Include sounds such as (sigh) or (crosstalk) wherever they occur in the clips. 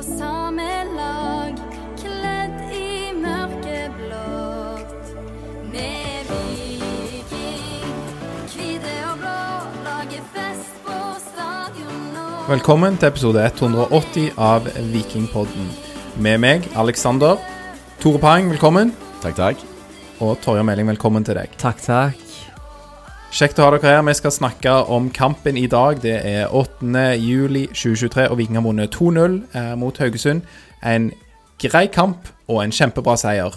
på samme lag, kledd i mørkeblått. Vi er viking, hvite og blå, lager fest på stadion nå. Velkommen til episode 180 av Vikingpodden. Med meg, Alexander. Tore Pang, velkommen. Takk, takk. Og Torje Meling, velkommen til deg. Takk, takk. Kjekt å ha dere her. Vi skal snakke om kampen i dag. Det er 8. juli 2023, og Viking har vunnet 2-0 eh, mot Haugesund. En grei kamp og en kjempebra seier,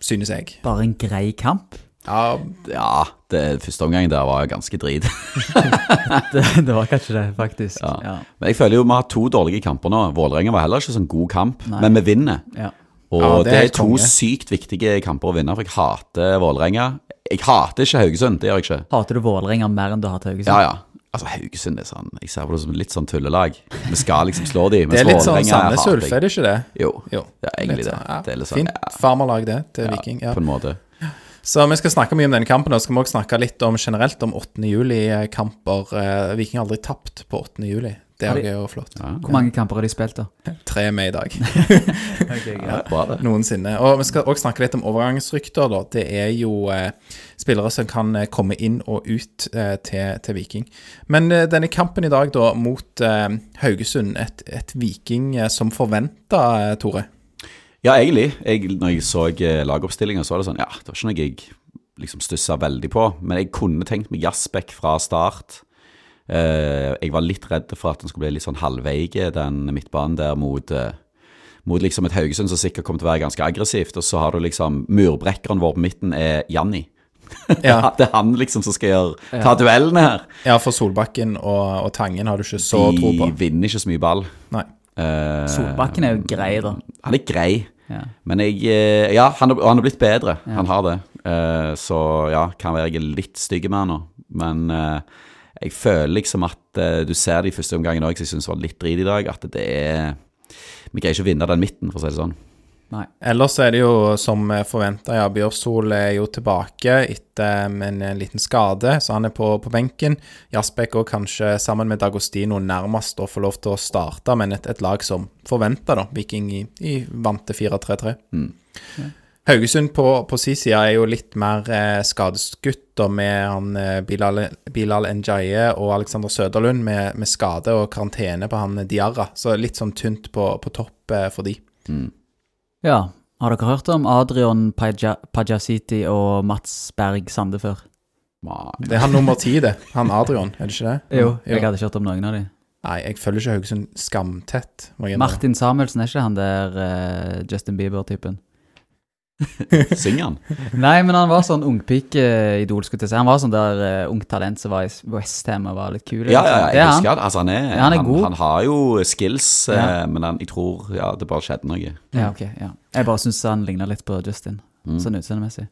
synes jeg. Bare en grei kamp. Ja, Ja, det første omgang der var ganske drit. (laughs) Det, det var kanskje det, faktisk. Ja. Ja. Men jeg føler jo vi har to dårlige kamper nå. Vålerenga var heller ikke sånn god kamp, Nei. men vi vinner. Ja. Og Ja, det det er er to konge. sykt viktige kamper å vinne, for jeg hater Vålerenga. Jeg hater ikke Haugesund, det gjør jeg ikke. Hater du Vålerenga mer enn du hater Haugesund? Ja, ja. Altså, Haugesund er sånn Jeg ser på det som litt sånn tullelag. Vi skal liksom slå dem. det mens er litt sånn Sandnes Ulf, er det ikke det? Jo, Jo. det er egentlig det. sånn, ja. Det er litt sånn, Fint farmerlag, det, til Viking. Ja. på en måte. Så vi skal snakke mye om denne kampen, og så skal vi også snakke litt om generelt om 8. juli-kamper. Eh, Viking har aldri tapt på 8. juli. Det er jo flott. Ja, Hvor mange kamper har de spilt, da? Tre med i dag. (laughs) ja, bra det. noensinne. Og vi skal også snakke litt om overgangsrykter. da. Det er jo eh, spillere som kan eh, komme inn og ut eh, til, til Viking. Men eh, denne kampen i dag da mot eh, Haugesund, et, et Viking eh, som forventa, eh, Tore. Ja, egentlig. Jeg, når jeg så eh, lagoppstillinga, så var det sånn Ja, det var ikke noe jeg liksom stussa veldig på. Men jeg kunne tenkt meg Jasbekk fra start. Eh, jeg var litt redd for at den skulle bli litt sånn halvveige, den midtbanen der mot eh, mot liksom et Haugesund som sikkert kommer til å være ganske aggressivt. Og så har du liksom Murbrekkeren vår på midten er Janni. (laughs) Ja, det er han liksom som skal gjøre, ta duellene her. ja for Solbakken og, og Tangen har du ikke så tro på. De vinner ikke så mye ball. Nei. Uh, Solbakken er jo grei, da. Han er grei. Ja. Men jeg Ja, han, har- han er blitt bedre. Han har det. Uh, så ja, kan være jeg er litt stygg med han nå. Men eh, jeg føler liksom at eh, du ser det i første omgangen òg, som jeg syns var litt drit i dag, at det er Vi greier ikke å vinne den midten, for å si det sånn. Nei. Ellers er det jo som forventa, ja, Bjørsol er jo tilbake etter en, en liten skade, så han er på, på benken. Jasbekk og kanskje sammen med Dagostino nærmest å få lov til å starte, men et, et lag som forventa, da. Viking i, i vante 4-3-3. Haugesund på, på sin side er jo litt mer eh, skadeskutt, og med han eh, Bilal, Bilal Njaye og Alexander Søderlund med, med skade og karantene på han Diarra. Så litt sånn tynt på, på topp eh, for de. Ja. Har dere hørt om Adrian Paja- Pajasiti og Mats Berg Sande før? Det er han nummer ti, det. Han Adrian, er det ikke det? Jo, Jeg hadde ikke hørt om noen av de. Nei, jeg følger ikke Haugesund skamtett. Martin Samuelsen, er ikke han der uh, Justin Bieber-typen? (laughs) synger han? Nei, men han var sånn ungpike-idol, skulle jeg si. Han var sånn der uh, ungt talent som var i Westham og var litt kul. Ja, ja, jeg er han. husker han. Altså, han er, Ja, han er han, Han, har jo skills, ja. uh, men han, jeg tror ja, det bare skjedde noe. Ja, ok, ja. Jeg bare syns han ligner litt på Justin, sånn utseendemessig.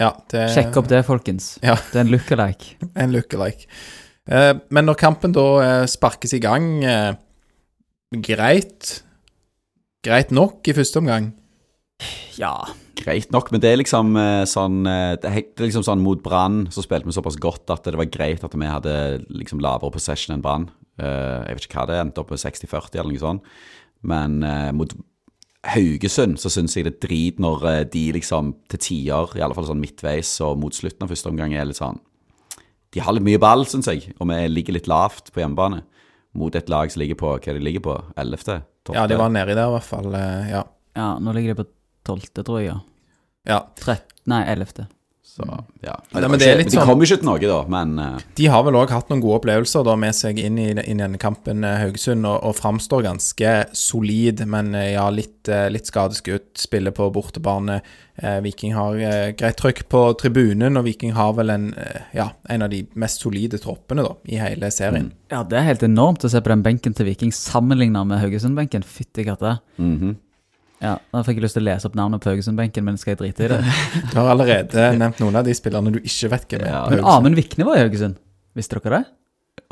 Ja, det Sjekk opp det, folkens. Ja. Det er en lookalike. (laughs) En lookalike. Uh, men når kampen da eh, sparkes i gang eh, Greit. Greit nok i første omgang. Ja. Greit nok, men det er liksom eh, sånn eh, Det er liksom sånn mot Brann så spilte vi såpass godt at det var greit at vi hadde liksom lavere possession enn Brann. Eh, jeg vet ikke hva det endte opp med, 60-40 eller noe sånt. Men mot Haugesund så syns jeg det er drit når de liksom til tider, i alle fall sånn midtveis og mot slutten av første omgang, er litt sånn De har litt mye ball, syns jeg, og vi ligger litt lavt på hjemmebane. Mot et lag som ligger på hva de ligger på? 11.? Ja, de var nedi der, i hvert fall. ja. ja, nå ligger de på tolvte, tror jeg. ja. ja. Trett... Nei, ellevte. Så, ja. Ja, Men, men det er litt sånn... de sånn- kom jo ikke til noe, da, men eh, De har vel òg hatt noen gode opplevelser da med seg inn i, inn i denne kampen, eh, Haugesund, og, og framstår ganske solid, men eh, ja, litt, eh, litt skadeskutt. Spiller på bortebane. Eh, Viking har eh, greit trykk på tribunen, og Viking har vel en, eh, ja, en av de mest solide troppene da, i hele serien. Ja, det er helt enormt å se på den benken til Viking sammenlignet med Haugesund-benken. Fytti katta. Ja, da fikk jeg lyst til å lese opp navnet på Haugesund-benken, men skal jeg drite i det? (laughs) Du har allerede (laughs) nevnt noen av de spillerne du ikke vet hvem er. Ja, Men Amund Vikne var i Haugesund. Visste dere det?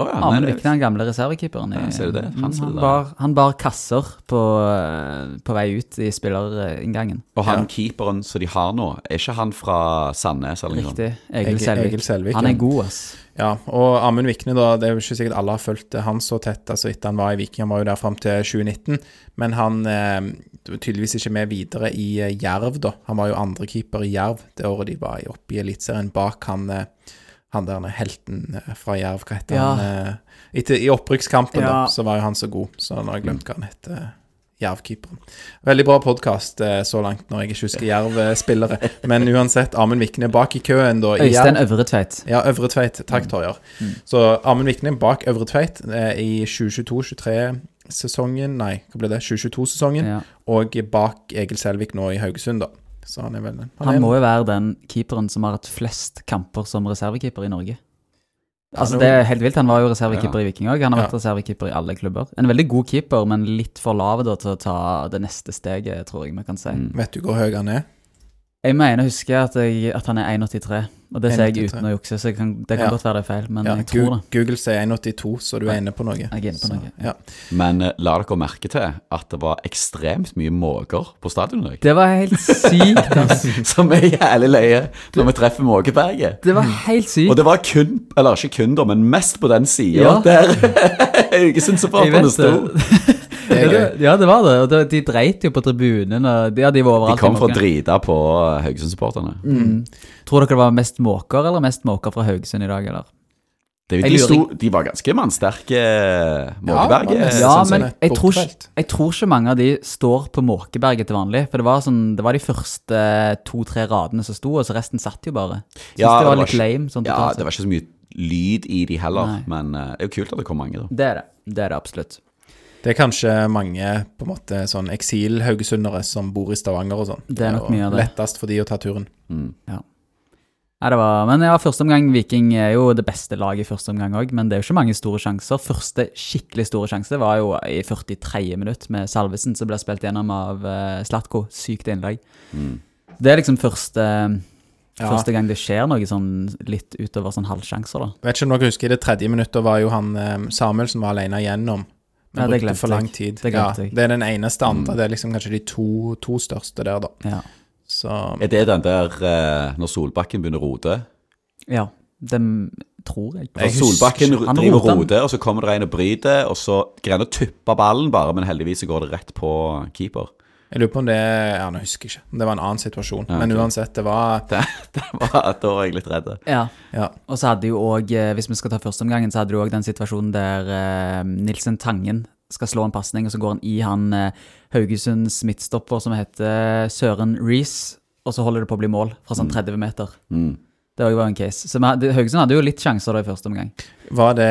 Oh, ja, Amund Vikne er den gamle reservekeeperen. Ja, ser du det? Han Mm, han, bar, han bar kasser på, eh, på vei ut i spillerinngangen. Og han Ja. keeperen som de har nå, er ikke han fra Sandnes eller noe sånt? Riktig. Egil Selvik. Egil Selvik, Han er god, ass. Ja, og Amund Vikne, da, det er jo ikke sikkert alle har fulgt han så tett altså etter han var i Viking. Han var jo der fram til 2019, men han eh, tydeligvis ikke med videre i eh, Jerv, da. Han var jo andrekeeper i Jerv det året de var oppe i Eliteserien, bak han, eh, han der helten eh, fra Jerv, hva heter ja. han? Etter, I opprykkskampen, ja. da, så var jo han så god, så nå har jeg glemt hva han heter. Jervkeeperen. Veldig bra podkast så langt, når jeg ikke husker Jerv-spillere. (laughs) Men uansett, Amund Vikne bak i køen, da. I Øystein Øvretveit. Ja, Øvretveit. Takk, mm. Torjer. Mm. Så Amund Vikne bak Øvretveit i 2022-2023 sesongen, nei, hva ble det, 2022-sesongen, ja. og bak Egil Selvik nå i Haugesund, da. Så han er vel Han, han må jo være den keeperen som har hatt flest kamper som reservekeeper i Norge. Altså, det er helt vilt. Han var jo reservekeeper ja. i Viking òg. Han har vært ja. reservekeeper i alle klubber. En veldig god keeper, men litt for lav da, til å ta det neste steget, tror jeg vi kan si. Mm. Vet du hvor høy han er? Jeg mener å huske at, jeg, at han er 1,83, og det sier jeg 1,83. uten å jukse, så kan, det kan Ja. godt være det er feil, men Ja, jeg tror det. Google sier 1,82, så du er inne på noe. Jeg er inne på Så, noe. Ja. Men eh, la dere merke til at det var ekstremt mye måker på stadionet. i dag. Det var helt sykt, (laughs) altså. Som er jævlig leie når vi treffer Måkeberget. Det var helt sykt. Og det var kun, eller ikke kun da, men mest på den sida Ja. der (laughs) Jeg Haugesund-supporterne sto. Det. Er Ja, gøy. det, ja, det var det. Og det- de dreit jo på tribunen. Og ja, de var De overalt. kom for å Måka. drite på eh, Haugesund-supporterne. Mm. Tror dere det var mest måker eller mest måker fra Haugesund i dag, eller? Det- Jeg De, lurer sto, de var ganske mannsterke, Ja, Måkeberget. det Ja, sånn som men et jeg tror, ikke, jeg tror ikke mange av de står på Måkeberget til vanlig. For det var, sånn, det var de første to-tre radene som sto, og så resten satt jo bare. Syns Ja, det var det var litt ikke- lame. Sånn Ja, totalt det var ikke så mye lyd i de heller, Nei. men eh, det er jo kult at det kom mange, da. det er det. Det er det absolutt. Det er kanskje mange på en måte sånn eksil-haugesundere som bor i Stavanger og sånn. Det er nok mye av det. Lettest for de å ta turen. Mm. Nei, det var, men ja, første omgang Viking er jo det beste laget i første omgang òg, men det er jo ikke mange store sjanser. Første skikkelig store sjanse var jo i 43. minutt med Salvesen, som ble spilt gjennom av uh, Slatko. Sykt innlegg. Mm. Det er liksom første, Ja. første gang det skjer noe sånn litt utover sånn halvsjanser, da. Vet ikke om dere husker, i det tredje minuttet var jo han eh, Samuelsen var alene igjennom. Men Ja, det brukte for lang tid. Det ja, det er den eneste andre. Mm. Det er liksom kanskje de to, to største der, da. Ja. Så Er det den der eh, når Solbakken begynner å rote? ja. Den tror jeg. Jeg Solbakken husker, driver og roter. roter, og så kommer det en og bryter, og så greier han å tuppe ballen bare, men heldigvis så går det rett på keeper. Jeg lurer på om det Ja, nå husker jeg ikke. Det var en annen situasjon. Ja, Men uansett, det var (laughs) Det, det var, da var jeg litt redd. Ja. Ja. Og så hadde jo òg, hvis vi skal ta førsteomgangen, så hadde du òg den situasjonen der eh, Nilsen Tangen skal slå en pasning, og så går han i han eh, Haugesunds midtstopper som heter Søren Reece, og så holder det på å bli mål fra sånn 30 meter. Mm. Det var en case. Så hadde, Haugesund hadde jo litt sjanser da i første omgang. Var det,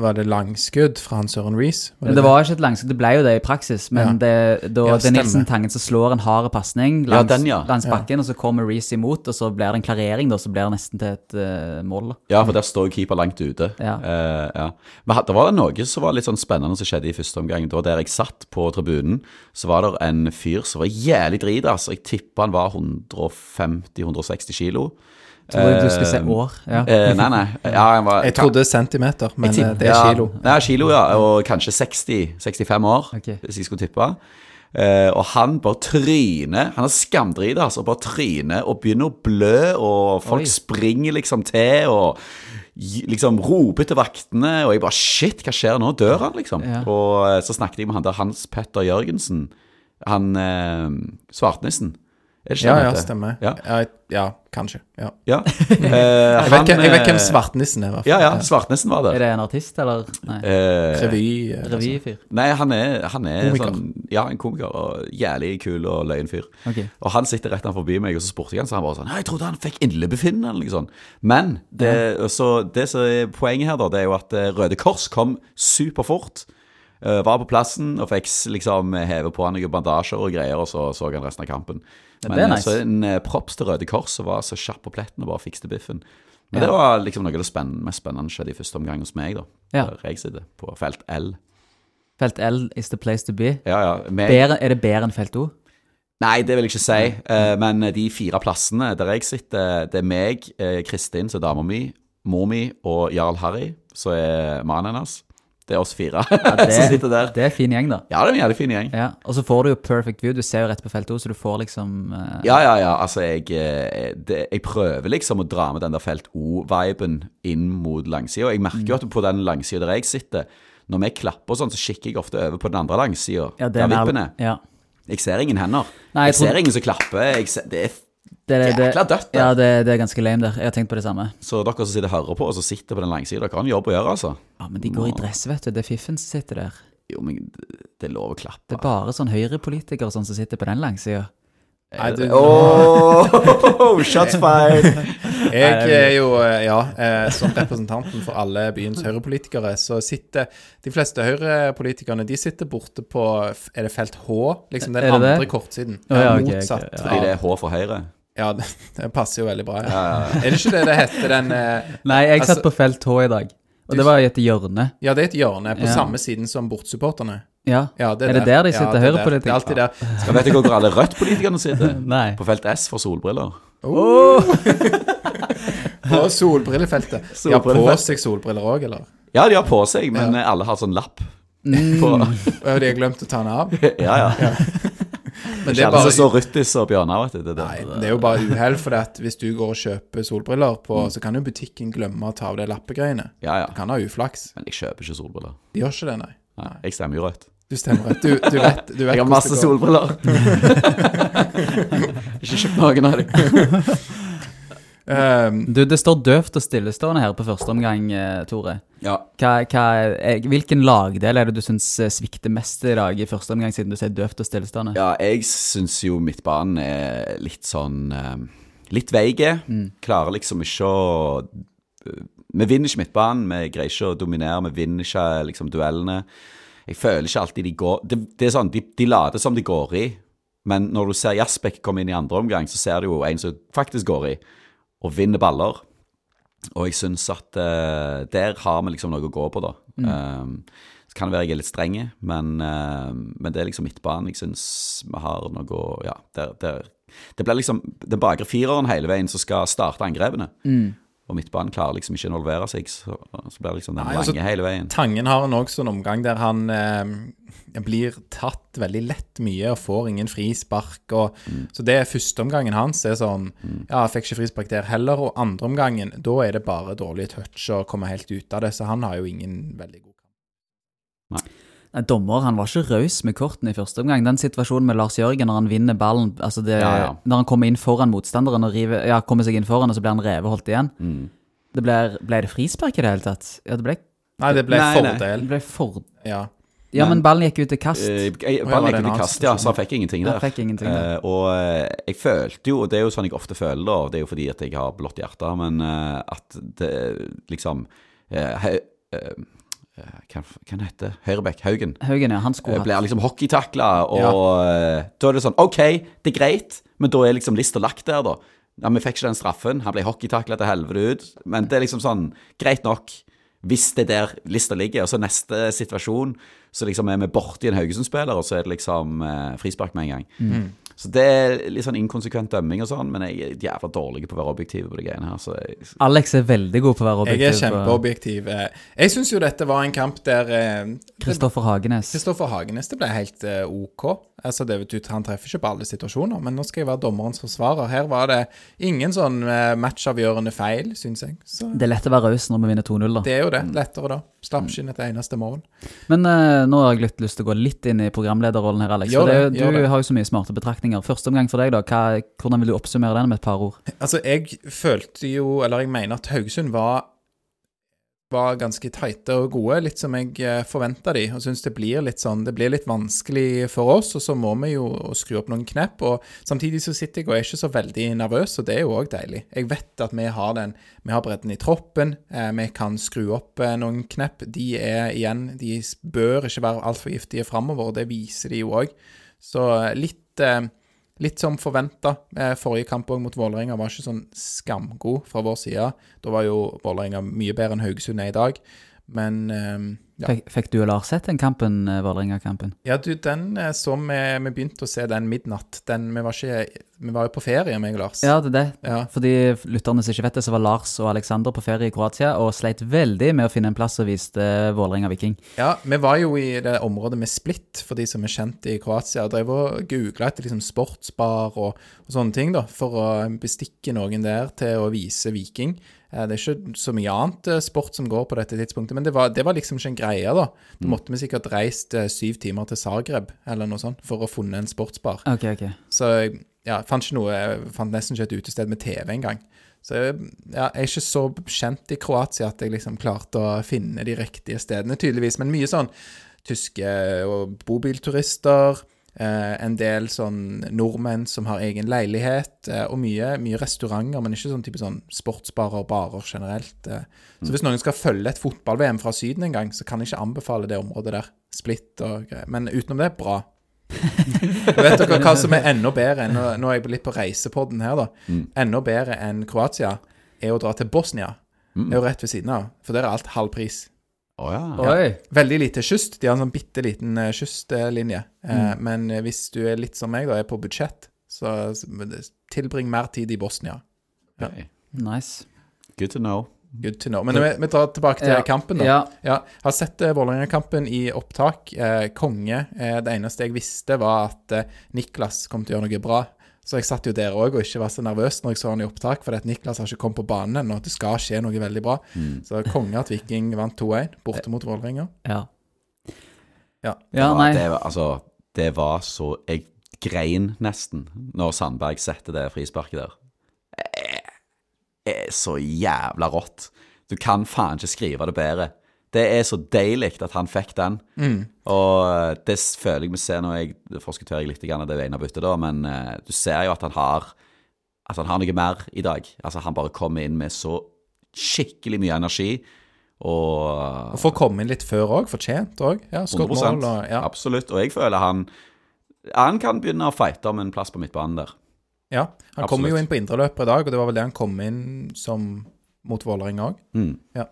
var det langskudd fra Hans Søren Reece? Men det var ikke et langskudd, det ble jo det i praksis, men Ja. det, da, Ja, det er Nilsen Tangen som slår en hard pasning Ja, langs, den, ja. langs Ja. bakken, og så kommer Reece imot, og så blir det en klarering, da, så blir det nesten til et uh, mål. da. Ja, for der står keeper langt ute. Ja. Uh, ja. Men det var noe som var litt sånn spennende som skjedde i første omgang. Det var der jeg satt på tribunen, så var det en fyr som var jævlig drita. altså. Jeg tipper han var 150-160 kilo. Tror jeg du skulle si Eh, år. Ja. Eh, nei, nei. Ja, jeg, var, Jeg trodde centimeter, men Jeg eh, tipp- det er ja, kilo. Ja, kilo, ja. Og kanskje 60-65 år, okay. hvis jeg skulle tippe. Eh, og han bare tryner. Han er skamdrita, altså. Bare tryner og begynner å blø, og folk Oi. springer liksom til og liksom roper til vaktene. Og jeg bare Shit, hva skjer nå? Dør han, liksom? Ja. Og så snakket jeg med han der Hans Petter Jørgensen. Han eh, svartnissen. Ja, ja, stemmer. Ja. Ja, ja kanskje. Ja. Ja. (laughs) Eh, Jeg, vet, hvem- jeg vet hvem eh, Svartnissen er. Ja, ja. Svartnissen var Er det en artist, eller? Nei. Eh, Revy. Revyfyr. Nei, han er, han er sånn Ja, en komiker. Og jævlig kul og løyen fyr. Ok. Og han sitter rett forbi meg, og så spurte jeg han, så han bare sånn 'Jeg trodde han fikk illebefinnende', eller noe sånt. Men det, så det som er poenget her, da, det er jo at eh, Røde Kors kom superfort. eh, var på plassen og fikk liksom heve på han noen bandasjer og greier, og så så han resten av kampen. Men det er eh, nice. så en eh, props til Røde Kors som var så kjapp på pletten og bare fikste biffen. Men Ja. det var liksom noe av det spennende, mest spennende skjedde i første omgang hos meg, da. Ja. Der jeg sitter på felt L. Felt L is the place to be. Ja, ja. Med... Bære, er det bedre enn felt O? Nei, det vil jeg ikke si. Eh, men de fire plassene der jeg sitter, det er meg, eh, Kristin, som er dama mi, mor mi og Jarl Harry, som er mannen hennes. Det er oss fire (laughs) som sitter der. det er fin gjeng, da. Ja, det er en jævlig fin gjeng. Ja, Og så får du jo perfect view. Du ser jo rett på felt O, så du får liksom uh... Ja, ja, ja. Altså, jeg, eh, det, jeg prøver liksom å dra med den der felt O-viben inn mot langsida. Jeg merker jo at på den langsida der jeg sitter, når vi klapper og sånn, så kikker jeg ofte over på den andre langsida, ja, det der er vippen er. Ja. Jeg ser ingen hender. Nei, jeg jeg tror- ser ingen som klapper. Ser, det er Det, det, det, Jækla dødt, det. Ja, det, det er ganske lame der. Jeg har tenkt på det samme. Så dere som sitter og hører på, og som sitter på den langsida, dere har en jobb å gjøre, altså. Ja, Men de går i dress, vet du. Det er fiffen som sitter der. Jo, men det- er lov å klappe. Det er bare sånn høyrepolitikere sånn som sitter på den langsida. Oh, (laughs) shots fired! (laughs) Jeg er jo, eh, ja, eh, som representanten for alle byens høyrepolitikere, så sitter de fleste høyrepolitikerne De sitter borte på Er det felt H? Liksom den andre kortsiden. Oh, ja, okay, Motsatt. Okay, ja. Fordi det er H for høyre. Ja, det, (laughs) det passer jo veldig bra. Ja. Er det ikke det det heter, den eh, Nei, jeg Altså- satt på felt H i dag. Og Du- det var i et hjørne. Ja, det er et hjørne på Ja. samme siden som bortsupporterne. Ja. Ja, Er det der de sitter, det er høyrepolitikere? Det er alltid der. Skal vet dere hvor alle rødt-politikerne sitter? (laughs) Nei. På felt S for solbriller. (laughs) På solbrillefeltet. Solbrillefeltet. De har på seg solbriller òg, eller? Ja, de har på seg, men alle har sånn lapp. Mm. På, Og de har glemt å ta den av. ja, ja. Men Det er bare så Ryttis og bjørner, vet du. Det, det. Nei, det er jo bare uhell, for at hvis du går og kjøper solbriller på, så kan jo butikken glemme å ta av de lappegreiene. Ja, ja. Du kan ha uflaks. Men jeg kjøper ikke solbriller. De gjør ikke det, nei. Nei, jeg stemmer jo rødt. Du stemmer rett. Du, du vet, du vet Jeg har masse solbriller. (laughs) ikke kjøpt noen av dem. (laughs) Um, Du, det står døvt og stillestående her på første omgang, eh, Tore. Ja. Hva, hva, eh, hvilken lagdel er det du syns eh, svikter mest i dag i første omgang, siden du sier døvt og stillestående? Ja, jeg syns jo midtbanen er litt sånn eh, Litt veige. Klarer liksom ikke å Vi vinner ikke midtbanen, vi greier ikke å dominere, vi vinner ikke liksom duellene. Jeg føler ikke alltid de går Det, det er sånn, de, de later som de går i, men når du ser Jasbekk komme inn i andre omgang, så ser du jo en som faktisk går i, og vinner baller. Og jeg syns at uh, der har vi liksom noe å gå på, da. Um, så kan det være jeg er litt streng, men, uh, men det er liksom midtbanen jeg syns vi har noe å Ja, der, der, det blir liksom den bakre fireren hele veien som skal starte angrepene. Og midtbanen klarer liksom ikke å involvere seg, så, så blir det liksom den Nei, lange altså, hele veien. Tangen har en også en omgang der han eh, blir tatt veldig lett mye og får ingen frispark. Og, Så det er førsteomgangen hans er sånn Ja, jeg fikk ikke frispark der heller. Og andreomgangen, da er det bare dårlig touch og komme helt ut av det. Så han har jo ingen veldig god kamp. Nei, Dommer han var ikke raus med kortene i første omgang. Den situasjonen med Lars Jørgen når han vinner ballen altså det, Ja, ja. Når han kommer inn foran motstanderen og river, ja, kommer seg inn foran, og så blir han reveholdt igjen. Mm. Det ble, ble det frispark i det hele tatt? Ja, det ble, Nei, det ble Nei, nei. det fordel. ble for... Ja. Ja, men Men- ballen gikk ut til kast. Eh, var Ballen gikk ut i kast, ja, så han fikk ingenting der. fikk ingenting der. Uh, og uh, jeg følte jo, og det er jo sånn jeg ofte føler, og det er jo fordi at jeg har blått hjerte, men eh, at det liksom uh, eh, eh, Hva hva heter? Høyrebekk? Haugen? Haugen, ja, han eh, skulle Blir liksom hockeytakla, og ja. da er det sånn OK, det er greit, men da er liksom lista lagt der, da. Ja, Vi fikk ikke den straffen, han ble hockeytakla til helvete ut, men det er liksom sånn Greit nok. Hvis det er der lista ligger, og så neste situasjon, så liksom er vi borti en Haugesund-spiller, og så er det liksom eh, frispark med en gang. Mm. Så det er litt sånn inkonsekvent dømming og sånn, men jeg er jævla dårlig på å være objektiv på de greiene her, så jeg, Alex er veldig god på å være objektiv. Jeg er kjempeobjektiv. Eh, Jeg syns jo dette var en kamp der eh, Kristoffer Hagenes. Kristoffer Hagenes det ble helt eh, OK. Altså, det vet du, Han treffer ikke på alle situasjoner, men nå skal jeg være dommerens forsvarer. Her var det ingen sånn eh, matchavgjørende feil, syns jeg. Så Det er lett å være raus når vi vinner 2-0, da. det er jo det. Lettere da. Slapp ikke inn et eneste mål. Men eh, nå har jeg litt lyst til å gå litt inn i programlederrollen her, Alex. Gjør det, det, jo- gjør du det. har jo så mye smarte betraktninger betraktninger. Første omgang for deg, da. Hva, hvordan vil du oppsummere den med et par ord? Altså, jeg følte jo, eller jeg mener at Haugesund var var ganske tighte og gode, litt som jeg eh, forventa de. Og syns det blir litt sånn Det blir litt vanskelig for oss, og så må vi jo skru opp noen knepp. Og samtidig så sitter jeg og er ikke så veldig nervøs, og det er jo òg deilig. Jeg vet at vi har den Vi har bredden i troppen, eh, vi kan skru opp eh, noen knepp. De er igjen De bør ikke være altfor giftige framover, det viser de jo òg. Så litt eh, Litt som forventa. Forrige kamp mot Vålerenga var ikke sånn skamgod fra vår side. Da var jo Vålerenga mye bedre enn Haugesund er i dag. Men eh, ja. Fikk, fikk du og Lars sett den kampen, eh, Vålerenga-kampen? ja, du, den eh, så vi Vi begynte å se den midnatt. Den, vi, var ikke, vi var jo på ferie, meg og Lars. Ja, det er det. Ja. For de lytterne som ikke vet det, så var Lars og Alexander på ferie i Kroatia og sleit veldig med å finne en plass og viste Vålerenga Viking. Ja, vi var jo i det området med Split, for de som er kjent i Kroatia. og Drev og googla etter liksom sportsbar og, og sånne ting, da, for å bestikke noen der til å vise Viking. Eh, Det er ikke så mye annet eh, sport som går på dette tidspunktet, men det var, det var liksom ikke en greie, da. Da måtte vi sikkert reist eh, syv timer til Zagreb eller noe sånt for å funne en sportsbar. Ok, ok. Så ja, fant ikke noe, jeg fant nesten ikke et utested med TV engang. Så ja, jeg er ikke så kjent i Kroatia at jeg liksom klarte å finne de riktige stedene, tydeligvis. Men mye sånn tyske og bobilturister, en del sånn nordmenn som har egen leilighet, eh, og mye, mye restauranter, men ikke sånn type sånn sportsbarer og barer generelt. Eh. Så hvis noen skal følge et fotball-VM fra Syden en gang, så kan jeg ikke anbefale det området der. Splitt og greier. Men utenom det, bra. Og (laughs) vet dere hva som er enda bedre enn Nå, nå er jeg litt på reisepodden her, da. Enda bedre enn Kroatia er å dra til Bosnia. Det er jo rett ved siden av, for der er alt halv pris. Å ja. Ja. Veldig lite kyst. De har en sånn bitte liten eh, kystlinje. Eh, men eh, hvis du er litt som meg, da, er på budsjett, så tilbring mer tid i Bosnia. Ja. Ok. Nice. Good to know. Good to know. Men vi, vi drar tilbake til Ja. kampen, da. Ja. Ja, har sett eh, Vålerenga-kampen i opptak. Eh, konge. Eh, det eneste jeg visste, var at eh, Niklas kom til å gjøre noe bra. Så jeg satt jo der òg og ikke var så nervøs når jeg så han i opptak, for at Niklas har ikke kommet på banen ennå. Det skal skje noe veldig bra. Så konge at Viking vant 2-1 borte mot Vålerenga. Ja. Ja. Ja, det, var, nei. det, var, altså, det var så Jeg grein nesten når Sandberg setter det frisparket der. Det er så jævla rått. Du kan faen ikke skrive det bedre. Det er så deilig at han fikk den. Og det føler jeg vi ser nå Jeg forskutterer jeg litt grann av det ene byttet, da, men eh, du ser jo at han har At han har noe mer i dag. Altså Han bare kommer inn med så skikkelig mye energi. Og Og får komme inn litt før òg, fortjent òg. Ja, 100 mål og ja. Absolutt. Og jeg føler han Han kan begynne å fighte om en plass på midtbanen der. ja. Han kommer jo inn på indreløpet i dag, og det var vel det han kom inn som mot Vålerenga òg. Mm. Ja.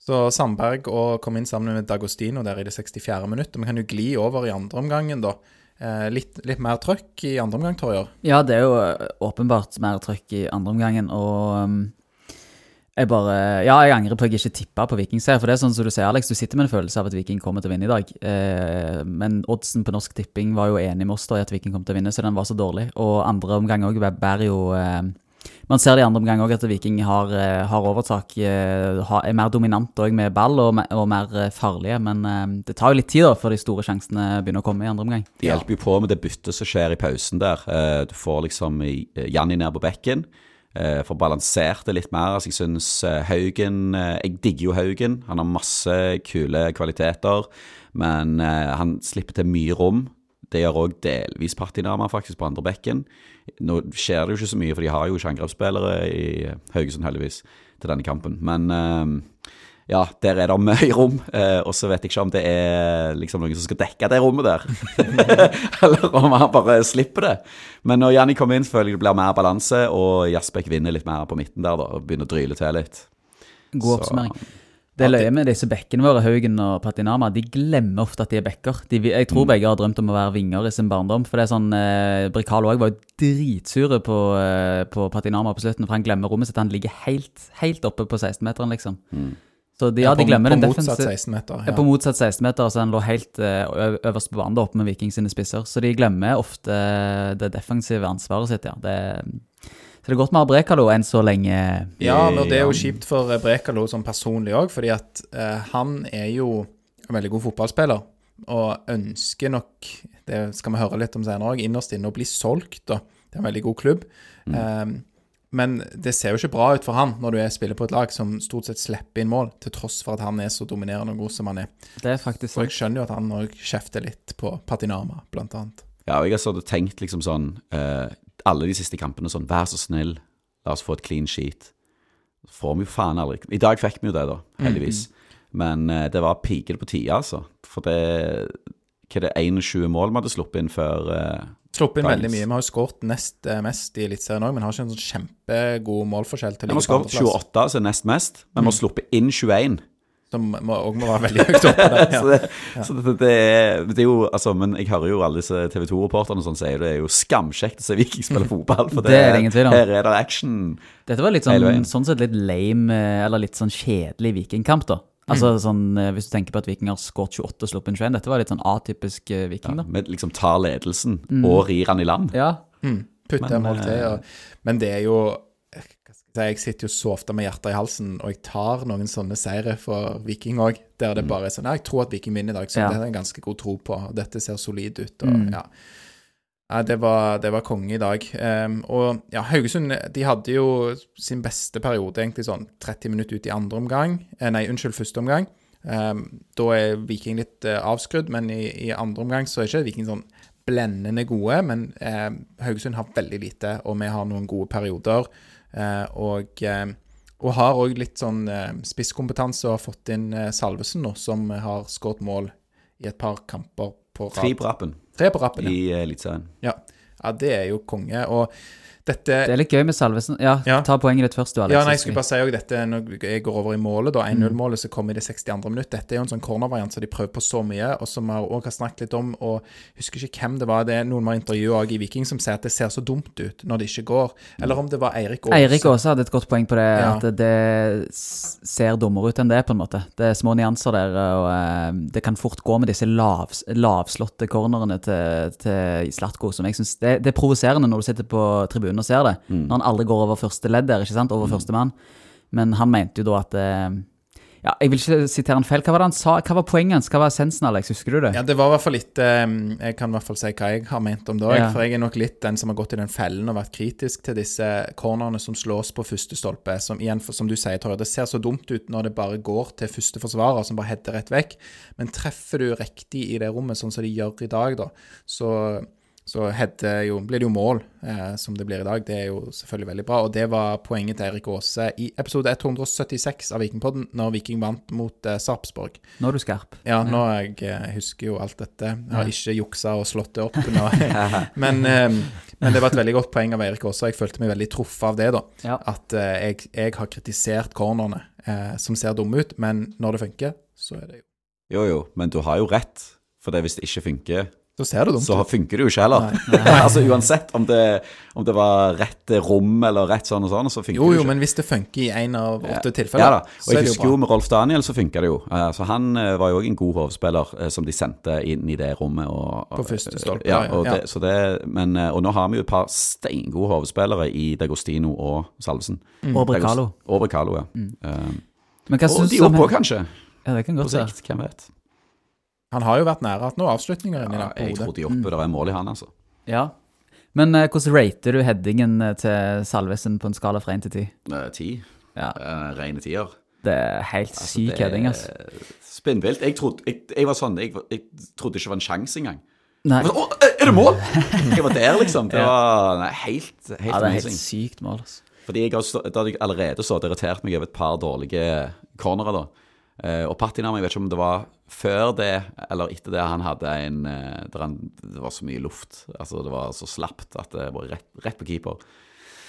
Så Sandberg og kom inn sammen med Dagostino der i det 64. minuttet. Vi kan jo gli over i andre omgangen, da. Eh, litt, litt mer trøkk i andre omgang, Torjer. Ja, det er jo eh, åpenbart mer trøkk i andre omgangen, og um, jeg bare Ja, jeg angrer på at jeg ikke tippa på Viking-seier, for det er sånn som du sier, Alex, du sitter med en følelse av at Viking kommer til å vinne i dag. Eh, men oddsen på Norsk Tipping var jo enig med oss da i at Viking kom til å vinne, så den var så dårlig. Og andre omgang òg bærer jo Man ser det i andre omgang òg at Viking har, eh, har overtak, eh, er mer dominant òg med ball og, og mer eh, farlige, men det tar jo litt tid da før de store sjansene begynner å komme i andre omgang. Det hjelper jo på med det byttet som skjer i pausen der. Du får liksom Janni ned på bekken. Får balansert det litt mer. Altså, jeg syns Haugen Jeg digger jo Haugen. Han har masse kule kvaliteter, men han slipper til mye rom. Det gjør òg delvis Patinama, faktisk, på andre bekken. Nå skjer det jo ikke så mye, for de har jo ikke angrepsspillere i Haugesund, heldigvis, til denne kampen. Men eh, ja, der er det mye (laughs) rom, eh, og så vet jeg ikke om det er liksom noen som skal dekke det rommet der. (laughs) Eller om han bare slipper det. Men når Janni kommer inn, føler jeg det blir mer balanse, og Jasbekk vinner litt mer på midten der, da, og begynner å dryle til litt. God Så- oppsummering. Det er løye med disse bekkene våre, Haugen og Patinama. De glemmer ofte at de er bekker. De, jeg tror begge har drømt om å være vinger i sin barndom. For det er sånn, eh, Brikal òg var jo dritsure på, eh, på Patinama på slutten, for han glemmer rommet sitt. Han ligger helt, helt oppe på 16-meteren, liksom. Så de, ja, de glemmer den defensive på motsatt 16 meter. ja. Ja. På motsatt 16-meter, så han lå helt eh, øverst på banen oppe med Viking sine spisser. Så de glemmer ofte det defensive ansvaret sitt, ja. Det, så det er godt vi har Brekalo enn så lenge. Ja, men det er jo kjipt for eh, Brekalo som personlig òg, fordi at eh, han er jo en veldig god fotballspiller. og ønsker nok, det skal vi høre litt om senere òg, innerst inne å bli solgt. da. Det er en veldig god klubb. Eh, men det ser jo ikke bra ut for han når du er spiller på et lag som stort sett slipper inn mål, til tross for at han er så dominerende og god som han er. Det er faktisk For jeg skjønner jo at han òg kjefter litt på Patinama, blant annet. Ja, og jeg har sånn tenkt liksom sånn eh, Alle de siste kampene sånn Vær så snill, la oss få et clean sheet. Så får vi jo faen aldri I dag fikk vi jo det, da, heldigvis. Men eh, det var pikete på tide, altså. For det Hva er det 21 mål vi hadde sluppet inn før eh, Sluppet inn Dagens. veldig mye. Vi har jo skåret nest eh, mest i Eliteserien òg, men har ikke en sånn kjempegod målforskjell til Vi har skåret 28, som er nest mest, men vi har sluppet inn 21. som må, og må være veldig høyt oppe der. så (laughs) Ja. det, så det, det, er, det er jo Altså, men jeg hører jo alle disse TV 2-reporterne som sier det er jo skamkjekt å se Viking spille fotball. For (laughs) Det er det ingen tvil om. Her er det action. Dette var litt sånn, sånn sett litt lame, eh, eller litt sånn kjedelig vikingkamp, da. Altså sånn, eh, Hvis du tenker på at Viking har skåret 28 og sluppet en 21, dette var litt sånn atypisk uh, Viking, da. Men liksom tar ledelsen og rir han i land. Ja, Mm, Putter en mål til. ja. Men det er jo jeg, jeg sitter jo så ofte med hjertet i halsen, og jeg tar noen sånne seire for Viking òg, der det bare er sånn «Ja, Jeg tror at Viking vinner i dag, så Ja. det har jeg ganske god tro på. Dette ser solid ut. Og, ja. Ja, det var, det var konge i dag. Um, og ja, Haugesund de hadde jo sin beste periode egentlig sånn 30 minutter ut i andre omgang. Eh, nei, unnskyld, første omgang. Um, da er Viking litt uh, avskrudd, men i, i andre omgang så er ikke Viking sånn blendende gode. Men eh, Haugesund har veldig lite, og vi har noen gode perioder. Eh, og, eh, og har òg litt sånn eh, spisskompetanse og har fått inn Salvesen nå, som har skåret mål i et par kamper på rad. Tre på rappen Tre på rappen, ja. i Eliteserien. Ja. ja, det er jo konge. Og dette det er litt gøy med Salvesen. Ja, Ja. ta poenget ditt først, du, Alex. Ja, nei, jeg skulle bare si også dette Når jeg går over i målet, da, Mm. 1-0-målet som kom i det 62. minutt Dette er jo en sånn cornervariant som de prøver på så mye, og som vi også har snakket litt om. Og husker ikke hvem det var. Det er noen vi har intervjuet også i Viking som sier at det ser så dumt ut når det ikke går. Eller om det var Eirik Aase. Eirik Aase hadde et godt poeng på det, Ja. at det ser dummere ut enn det, på en måte. Det er små nyanser der, og eh, det kan fort gå med disse lav, lavslåtte cornerne til, til Slatko, som jeg syns det, det er provoserende når du sitter på tribunen og ser det, når han aldri går over første ledd der, ikke sant, over første mann. Men han mente jo da at eh, Ja, jeg vil ikke sitere han feil. Hva var det han sa? Hva var poenget hans? Hva var essensen, Alex? Husker du det? Ja, det var i hvert fall litt eh, Jeg kan i hvert fall si hva jeg har ment om det òg. Ja. For jeg er nok litt den som har gått i den fellen og vært kritisk til disse cornerne som slås på første stolpe. Som igjen, som du sier, Torje, det ser så dumt ut når det bare går til første forsvarer, som bare header rett vekk. Men treffer du riktig i det rommet, sånn som de gjør i dag, da, så så jo, blir det jo mål, eh, som det blir i dag. Det er jo selvfølgelig veldig bra. Og det var poenget til Erik Aase i episode 176 av Vikingpodden, når Viking vant mot eh, Sarpsborg. Nå er du skarp. Ja, nå jeg, jeg husker jo alt dette. Jeg har ikke juksa og slått det opp. (laughs) Nå. (laughs) men, eh, men det var et veldig godt poeng av Erik Aase. Jeg følte meg veldig truffet av det. da. Ja. At eh, jeg, jeg har kritisert cornerne eh, som ser dumme ut, men når det funker, så er det jo Jo, jo, men du har jo rett. For det hvis det ikke funker, Så ser det dumt så funker det jo ikke heller. (laughs) altså Uansett om det, om det var rett rom eller rett sånn og sånn, så funker Jo, det jo, jo ikke. men hvis det funker i én av åtte Ja tilfeller, da, og så er jeg det jo husker jo med Rolf Daniel så funka det jo. Eh, Så han eh, var jo òg en god hovedspiller eh, som de sendte inn i det rommet. Og, og, På første stolpe, Ja, ja, og, ja. Det, så det, men, og nå har vi jo et par steingode hovedspillere i Dagostino og Salvesen. Mm. Og Brekalo. Og Brekalo, ja. Eh, Men hva og syns de du om oppå, kanskje, Ja, det kan godt være. Hvem vet. Han har jo vært nære hatt noen avslutninger inni Ja, der jeg tror de oppe, det er mål i han, altså. Ja. Men uh, hvordan rater du headingen eh, til Salvesen på en skala fra 1 til 10? Eh, Ti. Ja. Uh, Rene tier. Det er helt Altså, syk heading, altså. Spinnvilt. Jeg, trodde- jeg, jeg var sånn jeg, jeg trodde ikke det var en sjanse engang. Nei. Sånn, Å, er det mål?! Jeg var der, liksom. Det (laughs) var nei, helt, helt Ja, det er helt amazing. sykt mål, altså. Fordi jeg har stå, da hadde jeg allerede så irritert meg over et par dårlige cornerer, da. Eh, og Patina, jeg vet ikke om det var før det eller etter det han hadde en eh, Det var så mye luft. Altså, det var så slapt at det var rett, rett på keeper.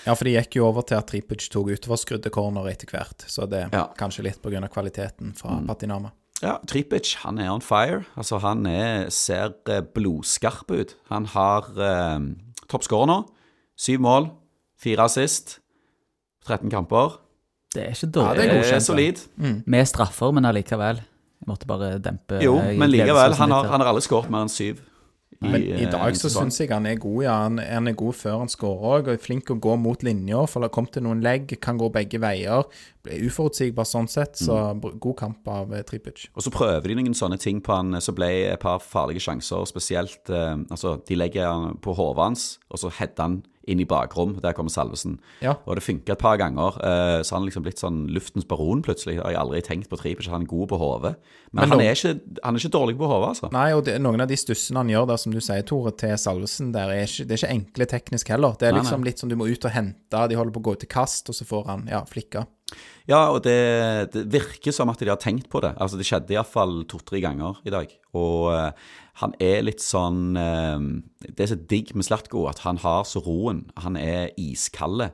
Ja, for det gikk jo over til at Tripic tok utoverskrudde corner etter hvert, så det Ja. kanskje litt pga. kvaliteten fra Patinama. Ja, Tripic, han er on fire. Altså, han er, ser eh, blodskarp ut. Han har eh, toppscorer nå. Syv mål, fire assist, 13 kamper. Det er ikke dårlig. Ja, det er Det godkjent, er solid. Med straffer, men allikevel. Måtte bare dempe Jo, eh, men likevel, han har, han har aldri skåret mer enn syv. Men i eh, dag så syns jeg han er god, ja. Han, han er god før han skårer òg, og er flink å gå mot linja. For det har kommet til noen legg, kan gå begge veier. Blir uforutsigbar sånn sett, så Mm. god kamp av eh, Tripic. Og så prøver de noen sånne ting på han, så ble et par farlige sjanser, spesielt eh, Altså, de legger han på hodet hans, og så header han inn i bakrom. Der kommer Salvesen. Ja. Og det funka et par ganger. eh, så han er liksom blitt sånn luftens baron plutselig. Jeg har aldri tenkt på Tripic, han er god på hodet. Men, Men han, er ikke, han er ikke dårlig på hodet, altså. Nei, og det, noen av de stussene han gjør der, som du sier, Tore, til Salvesen, der er ikke, det er ikke enkle teknisk heller. Det er liksom nei. litt som du må ut og hente, de holder på å gå til kast, og så får han ja, flikka. Ja, og det, det virker som at de har tenkt på det. Altså, Det skjedde iallfall to-tre ganger i dag. Og eh, han er litt sånn eh, Det er så digg med Slatko at han har så roen. Han er iskald.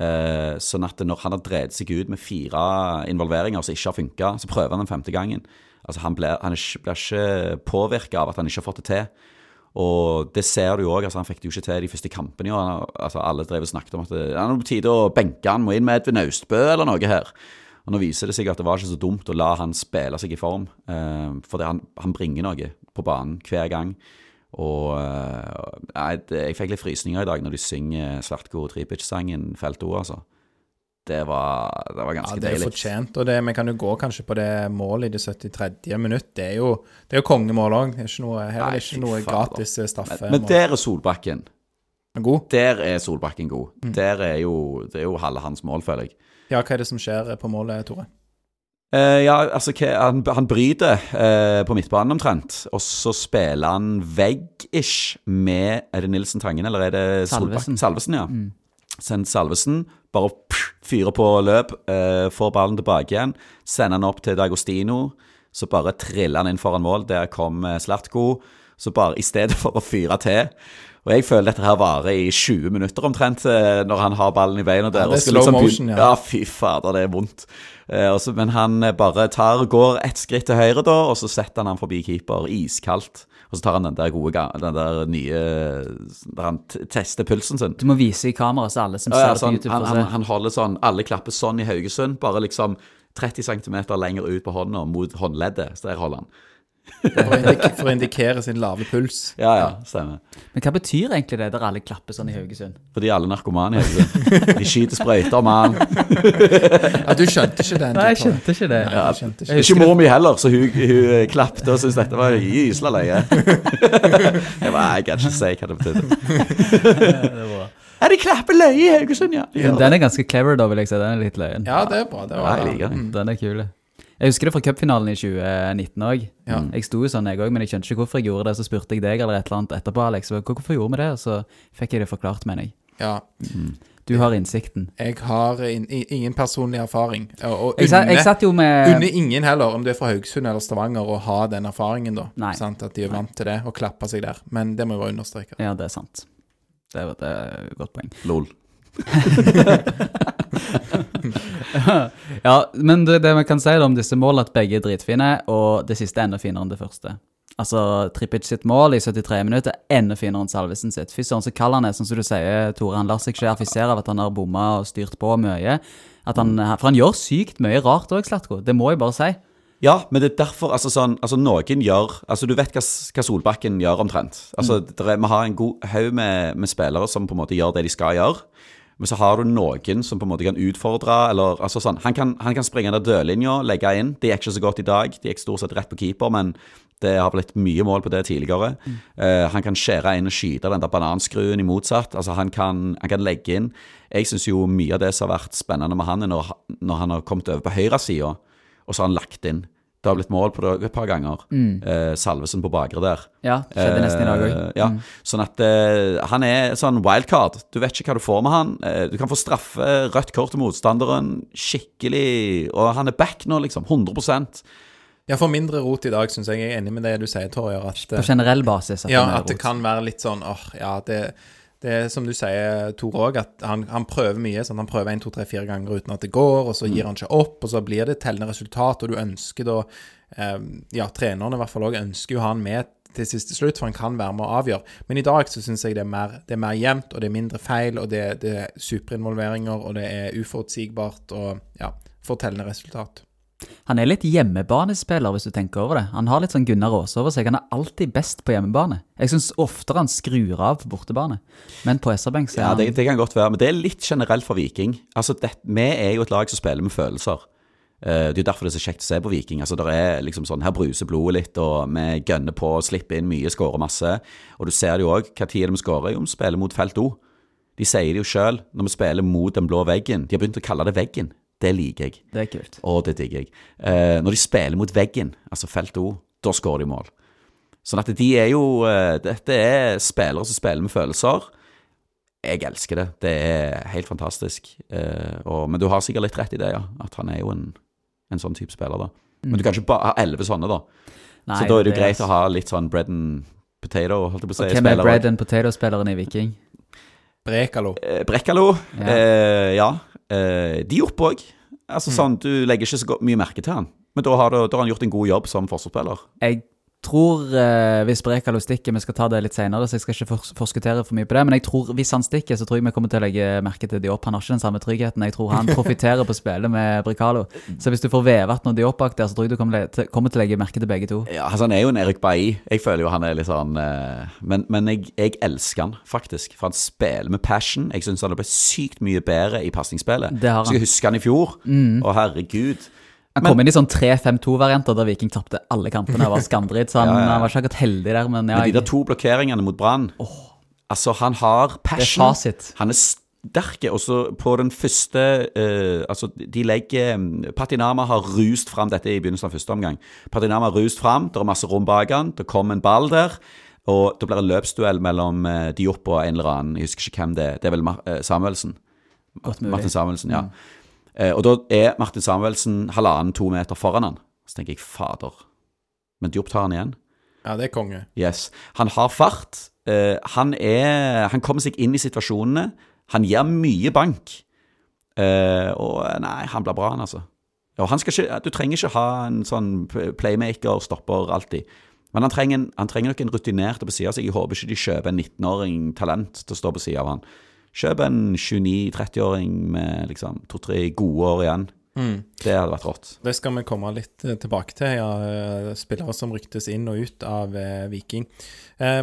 Eh, sånn at når han har dreid seg ut med fire involveringer som ikke har funka, så prøver han den femte gangen. Altså Han blir, han blir ikke påvirka av at han ikke har fått det til. Og det ser du jo òg. Altså, han fikk det jo ikke til de første kampene. Han, altså, alle drev og snakket om at det er på tide å benke han, må inn med Edvin Austbø eller noe her. Og nå viser det seg at det var ikke så dumt å la han spille seg i form. Eh, for han, han bringer noe på banen hver gang. Og eh, nei, det, jeg fikk litt frysninger i dag når de synger Slatko Tripic-sangen Felt O, altså. Det var, det var Ja, det er deilig. fortjent, og det, vi kan jo gå kanskje på det målet i det 73. minutt. Det er jo, det er jo kongemål òg. Er her er det ikke noe gratis eh, straffe. Men, men der er Solbakken. God. Der er Solbakken god. Mm. Der er jo, det er jo halve hans mål, føler jeg. Ja, hva er det som skjer på målet, Tore? Eh, ja, altså han, han bryter uh, på midtbanen omtrent, og så spiller han vegg-ish med Er det Nilsen Tangen, eller er det Salvesen. Salvesen, ja. Send Salvesen, bare fyrer på løp, uh, får ballen tilbake igjen, sender han opp til Dagostino, så bare triller han inn foran mål. Der kom Slatko. Så bare i stedet for å fyre til Og jeg føler dette her varer i 20 minutter omtrent, eh, når han har ballen i beina der. Ja, det er slow liksom motion, ja. ja. fy fader, det er vondt. Eh, og men han eh, bare tar, går ett skritt til høyre da, og så setter han han forbi keeper, iskaldt. Og så tar han den der gode den der nye Der han tester pulsen sin. Du må vise i kamera, så alle som Ja, ja, ser det på sånn, YouTube han, får han, se. han holder sånn Alle klapper sånn i Haugesund, bare liksom 30 cm lenger ut på hånda mot håndleddet. Så der holder han. For å, indik for å indikere sin lave puls. Ja, ja, stemmer. Men hva betyr egentlig det, der alle klapper sånn i Haugesund? Fordi alle narkomane i Haugesund. De skyter sprøyter, mann. (laughs) Ja, du skjønte ikke den? Nei, jeg skjønte ikke det. Ja, jeg skjønte ikke. Ikke mor mi heller, så hun, hun klappet og syntes dette var gysla løye. Jeg bare, jeg kan ikke si hva det betydde. Ja, de klapper løye i Haugesund, ja. De den er ganske clever, da, vil jeg si. Den er litt løyen. Ja, det er bra. Det Ja, jeg liker den. Den er kul. Jeg husker det fra cupfinalen i 2019 òg. Ja. Jeg sto jo sånn, jeg òg, men jeg skjønte ikke hvorfor jeg gjorde det. Så spurte jeg deg eller et eller annet etterpå, Alex. Hvorfor gjorde vi det? Og så fikk jeg det forklart, mener jeg. ja. Du har innsikten. Jeg har in, ingen personlig erfaring. Og, Jeg, sa, jeg satt jo med Unner ingen heller, om du er fra Haugesund eller Stavanger, å ha den erfaringen, da. Nei. Sant? At de er vant til det, og klapper seg der. Men det må jo være understreket. Ja, det er sant. Det det er et godt poeng. Lol. (laughs) Ja, men det, det vi kan si om disse målene, at begge er dritfine, og det siste er enda finere enn det første. Altså, Trippic sitt mål i 73 minutter er enda finere enn Salvesen sitt. Fy søren, så kald han er, sånn som du sier, Tore. Han lar seg ikke affisere av at han har bomma og styrt på mye. Han, for han gjør sykt mye rart òg, Slatko. Det må jeg bare si. Ja, men det er derfor altså sånn, altså Noen gjør Altså Du vet hva, hva Solbakken gjør omtrent. Altså der er, Vi har en god haug med, med spillere som på en måte gjør det de skal gjøre. Men så har du noen som på en måte kan utfordre. eller altså sånn, Han kan, han kan springe ned dørlinja, legge inn. Det gikk ikke så godt i dag. Det gikk stort sett rett på keeper, men det har blitt mye mål på det tidligere. Eh, han kan skjære inn og skyte den der bananskruen i motsatt. altså Han kan, han kan legge inn. Jeg syns jo mye av det som har vært spennende med han, er når, når han har kommet over på høyresida, og så har han lagt inn. Det har blitt mål på det et par ganger. Eh, Salvesen på bakre der. Ja, det skjedde nesten i dag òg. Eh, Ja, sånn at eh, han er sånn wildcard. Du vet ikke hva du får med han. Eh, du kan få straffe, rødt kort til motstanderen, skikkelig Og han er back nå, liksom. 100% Ja, for mindre rot i dag, syns jeg. Jeg er enig med det du sier, Torjer. På generell basis. At ja, at det rot. kan være litt sånn åh, ja, det, det er som du sier, Tor òg, at han, han prøver mye. Sånn, han prøver én, to, tre, fire ganger uten at det går, og så gir han ikke opp, og så blir det tellende resultat, og du ønsker da eh, Ja, trenerne i hvert fall òg ønsker jo han med til siste slutt, for han kan være med å avgjøre. Men i dag så syns jeg det er mer, det er mer jevnt, og det er mindre feil, og det, det er superinvolveringer, og det er uforutsigbart, og ja, fortellende resultat. Han er litt hjemmebanespiller, hvis du tenker over det. Han har litt sånn Gunnar Aase over seg. Han er alltid best på hjemmebane. Jeg syns oftere han skrur av på bortebane, men på SR-benk så er Ja, det, det kan godt være, men det er litt generelt for Viking. Altså, det, Vi er jo et lag som spiller med følelser. Eh, det er jo derfor det er så kjekt å se på Viking. Altså, der er liksom sånn, Her bruser blodet litt, og vi gønner på å slippe inn mye, skårer masse. Og du ser det jo òg. Tid er skårer? Jo, vi spiller mot felt O. De sier det jo sjøl når vi spiller mot den blå veggen. De har begynt å kalle det veggen. Det liker jeg. Det er kult. Og det digger jeg. Eh, når de spiller mot veggen, altså felt O, da skårer de mål. Sånn at de er jo eh, Dette er spillere som spiller med følelser. Jeg elsker det. Det er helt fantastisk. Eh, og, men du har sikkert litt rett i det, ja. At han er jo en, en sånn type spiller, da. Men du kan ikke bare ha elleve sånne, da. Nei, så da er det jo det- greit å ha litt sånn bread and potato, holdt jeg på å si. Og hvem er bread and potato-spilleren i Viking? Brekalo. Eh, Brekalo, ja. Eh, ja. Eh, de opp òg. Altså sånn, du legger ikke så mye merke til han. Men da har, du, da har han gjort en god jobb som forsvarsspiller. Jeg tror eh, hvis Brekalo stikker, vi skal ta det litt senere, så jeg skal ikke fors forskuttere for mye på det, men jeg tror hvis han stikker, så tror jeg vi kommer til å legge merke til Diop. Han har ikke den samme tryggheten. Jeg tror han (laughs) profitterer på spillet med Brekalo. Så hvis du får Vevatn og Diop bak der, så tror jeg du kommer, til, kommer til å legge merke til begge to. Ja, altså Han er jo en Erik Bailly. Jeg føler jo han er litt sånn eh, Men, men jeg, jeg elsker han faktisk. For han spiller med passion. Jeg syns han har blitt sykt mye bedre i pasningsspillet. Så jeg husker han i fjor. Å, herregud. Han Men- kom inn i sånn 3-5-2-varianter der Viking tapte alle kampene og var skamdritt, så han, (laughs) Ja, ja, han var ikke akkurat heldig der, men ja, Men de der to blokkeringene mot Brann Altså, han har passion. det er fasit. Han er sterke. Og så på den første uh, Altså, de legger mm, Patinama har rust fram Dette i begynnelsen av første omgang. Patinama har rust fram, det er masse rom bak han, det kom en ball der. Og det blir en løpsduell mellom uh, Diop og en eller annen. Jeg husker ikke hvem det er. Det er vel Mar eh, Samuelsen. Martin Samuelsen, ja. Eh, og da er Martin Samuelsen halvannen-to meter foran han. Så tenker jeg, fader. Men Diop tar han igjen. Ja, det er konge. Yes. Han har fart. Eh, han, er, han kommer seg inn i situasjonene. Han gir mye bank. Eh, og nei, han blir bra, han, altså. Og han skal ikke, du trenger ikke ha en sånn playmaker, stopper, alltid. Men han trenger, han trenger nok en rutinert på sida av seg. Jeg håper ikke de kjøper en 19-åring talent til å stå på sida av han. Kjøp en 29-30-åring med liksom to-tre gode år igjen. Det hadde vært rått. Det skal vi komme litt eh, tilbake til, ja. eh, Spillere som ryktes inn og ut av eh, Viking. Eh,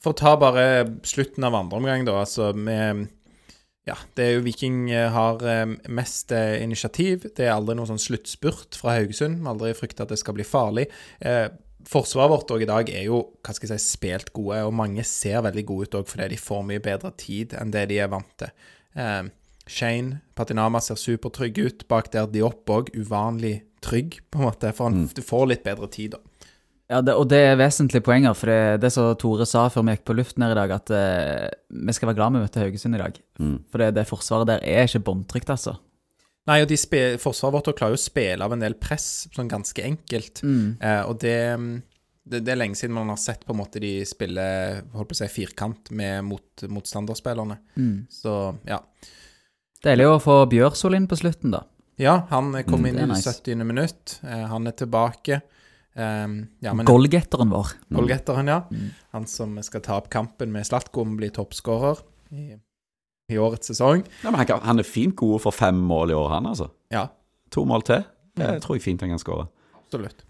for å ta bare slutten av andre omgang, da. Altså med Ja, det er jo Viking eh, har mest initiativ. Det er aldri noe sånn sluttspurt fra Haugesund. Vi har aldri frykta at det skal bli farlig. Eh, forsvaret vårt i dag er jo hva skal jeg si, spilt gode, og mange ser veldig gode ut òg fordi de får mye bedre tid enn det de er vant til. Eh, Shane Patinama ser supertrygg ut. Bak der Diop òg uvanlig trygg, på en måte. For han du får litt bedre tid, da. Ja, det, og det er vesentlige poenger, for det, det som Tore sa før vi gikk på luften her i dag, at eh, vi skal være glad vi møtte Haugesund i dag. For det, det forsvaret der er ikke båndtrygt, altså. Nei, og forsvaret vårt klarer jo å spille av en del press sånn ganske enkelt. Eh, og det, det, det er lenge siden man har sett på en måte de spiller holdt på å si, firkant med mot, motstanderspillerne. Så ja. Deilig å få Bjørsol inn på slutten, da. Ja, han kom Mm, inn i nice. 70. minutt. Eh, han er tilbake. Eh, ja, men Goalgetteren vår. Goalgetteren, ja. Mm. Han som skal ta opp kampen med Slatko om å bli toppskårer i, i årets sesong. Ja, men han, han er fint god for fem mål i år, han, altså. Ja, To mål til. Det tror jeg fint han kan skåre. absolutt.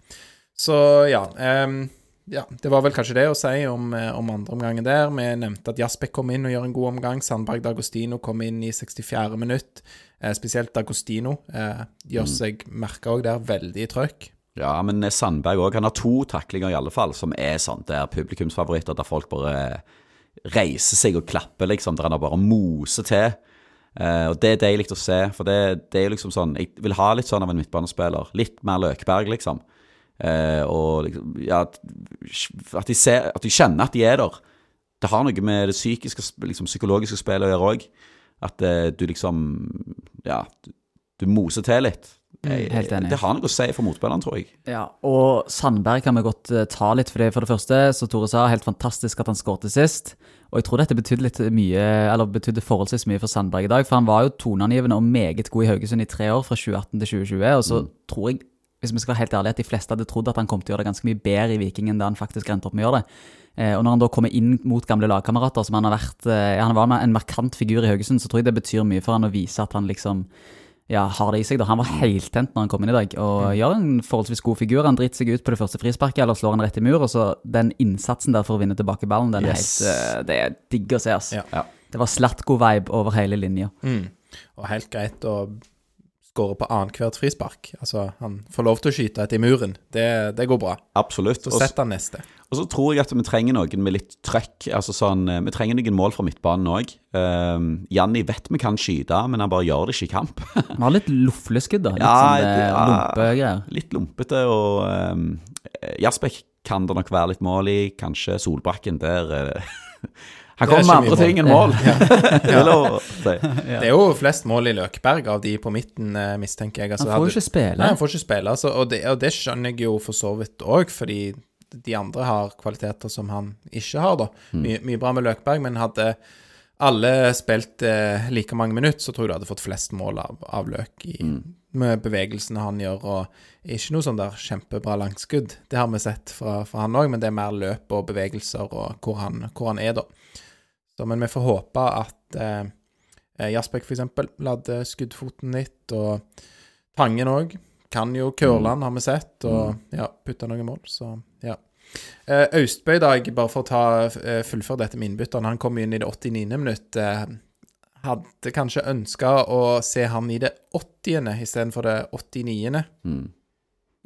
Så ja, Um, ja. Det var vel kanskje det å si om, eh, om andreomgangen der. Vi nevnte at Jasbekk kom inn og gjør en god omgang. Sandberg Dagostino kom inn i 64. minutt. Eh, spesielt Dagostino eh, gjør seg merka òg der, veldig i trøkk. Ja, men Sandberg òg. Han har to taklinger i alle fall, som er sånn der publikumsfavoritter, der folk bare reiser seg og klapper, liksom. Der han bare moser til. Uh, og det er deilig å se, for det, det er liksom sånn Jeg vil ha litt sånn av en midtbanespiller. Litt mer Løkberg, liksom. Uh, og liksom, ja, at, de ser, at de kjenner at de er der. Det har noe med det psykiske, liksom, psykologiske spillet å gjøre òg. At uh, du liksom Ja, du moser til litt. Jeg- helt enig. Det har noe å si for motspilleren, tror jeg. Ja, og Sandberg kan vi godt eh, ta litt, for det for det første, så Tore sa, helt fantastisk at han skårte sist. Og jeg tror dette betydde litt mye, eller betydde forholdsvis mye for Sandberg i dag, for han var jo toneangivende og meget god i Haugesund i tre år, fra 2018 til 2020, og så tror jeg, hvis vi skal være helt ærlige, at de fleste hadde trodd at han kom til å gjøre det ganske mye bedre i Viking enn det han faktisk endte opp med å gjøre det. Eh, og når han da kommer inn mot gamle lagkamerater, som han har vært, eh, han var en markant figur i Haugesund, så tror jeg det betyr mye for han å vise at han liksom ja, har det i seg. da. Han var heltent når han kom inn i dag, og gjør en forholdsvis god figur. Han driter seg ut på det første frisparket, eller slår han rett i mur, og så den innsatsen der for å vinne tilbake ballen, den Yes. er helt eh, Det er digg å se, ass. Ja. Ja. Det var Slatko-vibe over hele linja. Mm. Og helt greit å skåre på annethvert frispark. Altså, han får lov til å skyte etter i muren. Det, det går bra. Absolutt. Så setter han neste. Og så tror jeg at vi trenger noen med litt trøkk. Altså sånn, eh, Vi trenger noen mål fra midtbanen òg. Um, Janni vet vi kan skyte, men han bare gjør det ikke i kamp. (laughs) Vi har litt lufleskudd, da. Litt Ja, sånn eh, ja. lumpegreier. litt lumpete, og um, Jasbekk kan det nok være litt mål i. Kanskje Solbakken der eh, (laughs) Han er kommer med andre ting enn mål. (laughs) Det er lov. Det er jo flest mål i Løkberg av de på midten, eh, mistenker jeg. Altså, Han får jo ikke spille. Nei, han får ikke spille. Altså, og, det, og det skjønner jeg jo for så vidt òg, fordi de andre har kvaliteter som han ikke har, da. Mye, mye bra med Løkberg, men hadde alle spilt eh, like mange minutter, så tror jeg du hadde fått flest mål av, av Løk i, med bevegelsene han gjør, og ikke noe sånn der kjempebra langskudd. Det har vi sett fra, fra han òg, men det er mer løp og bevegelser og hvor han, hvor han er, da. Så, men vi får håpe at eh, eh, Jasbekk f.eks. ladde skuddfoten litt, og Tangen òg. Kan jo curle, har vi sett, og ja, putte noen mål, så ja. Eh, Austbø i dag, bare for å ta, uh, fullføre dette med innbytteren, han kom inn i det 89. minutt. Uh, hadde kanskje ønska å se han i det 80. istedenfor det 89. Mm.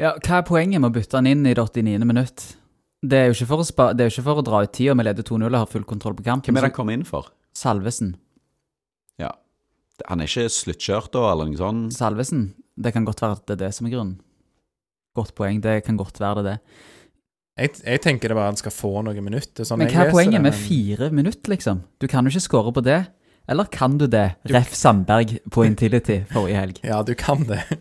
Ja, hva er poenget med å bytte han inn i det 89. minutt? Det er jo ikke for å, spa, det er jo ikke for å dra ut tida, vi leder 2-0 og har full kontroll på kampen. Hvem er det han kom inn for? Salvesen. Ja. Han er ikke sluttkjørt da, eller noe sånt? Salvesen. Det kan godt være at det er det som er grunnen. Godt poeng. Det kan godt være det. det. Jeg, jeg tenker det bare han skal få noen minutter. Sånn Men hva er poenget med fire minutter, liksom? Du kan jo ikke score på det. Eller kan du det? Ref. Sandberg på Intility forrige helg. (laughs) Ja, du kan det. (laughs)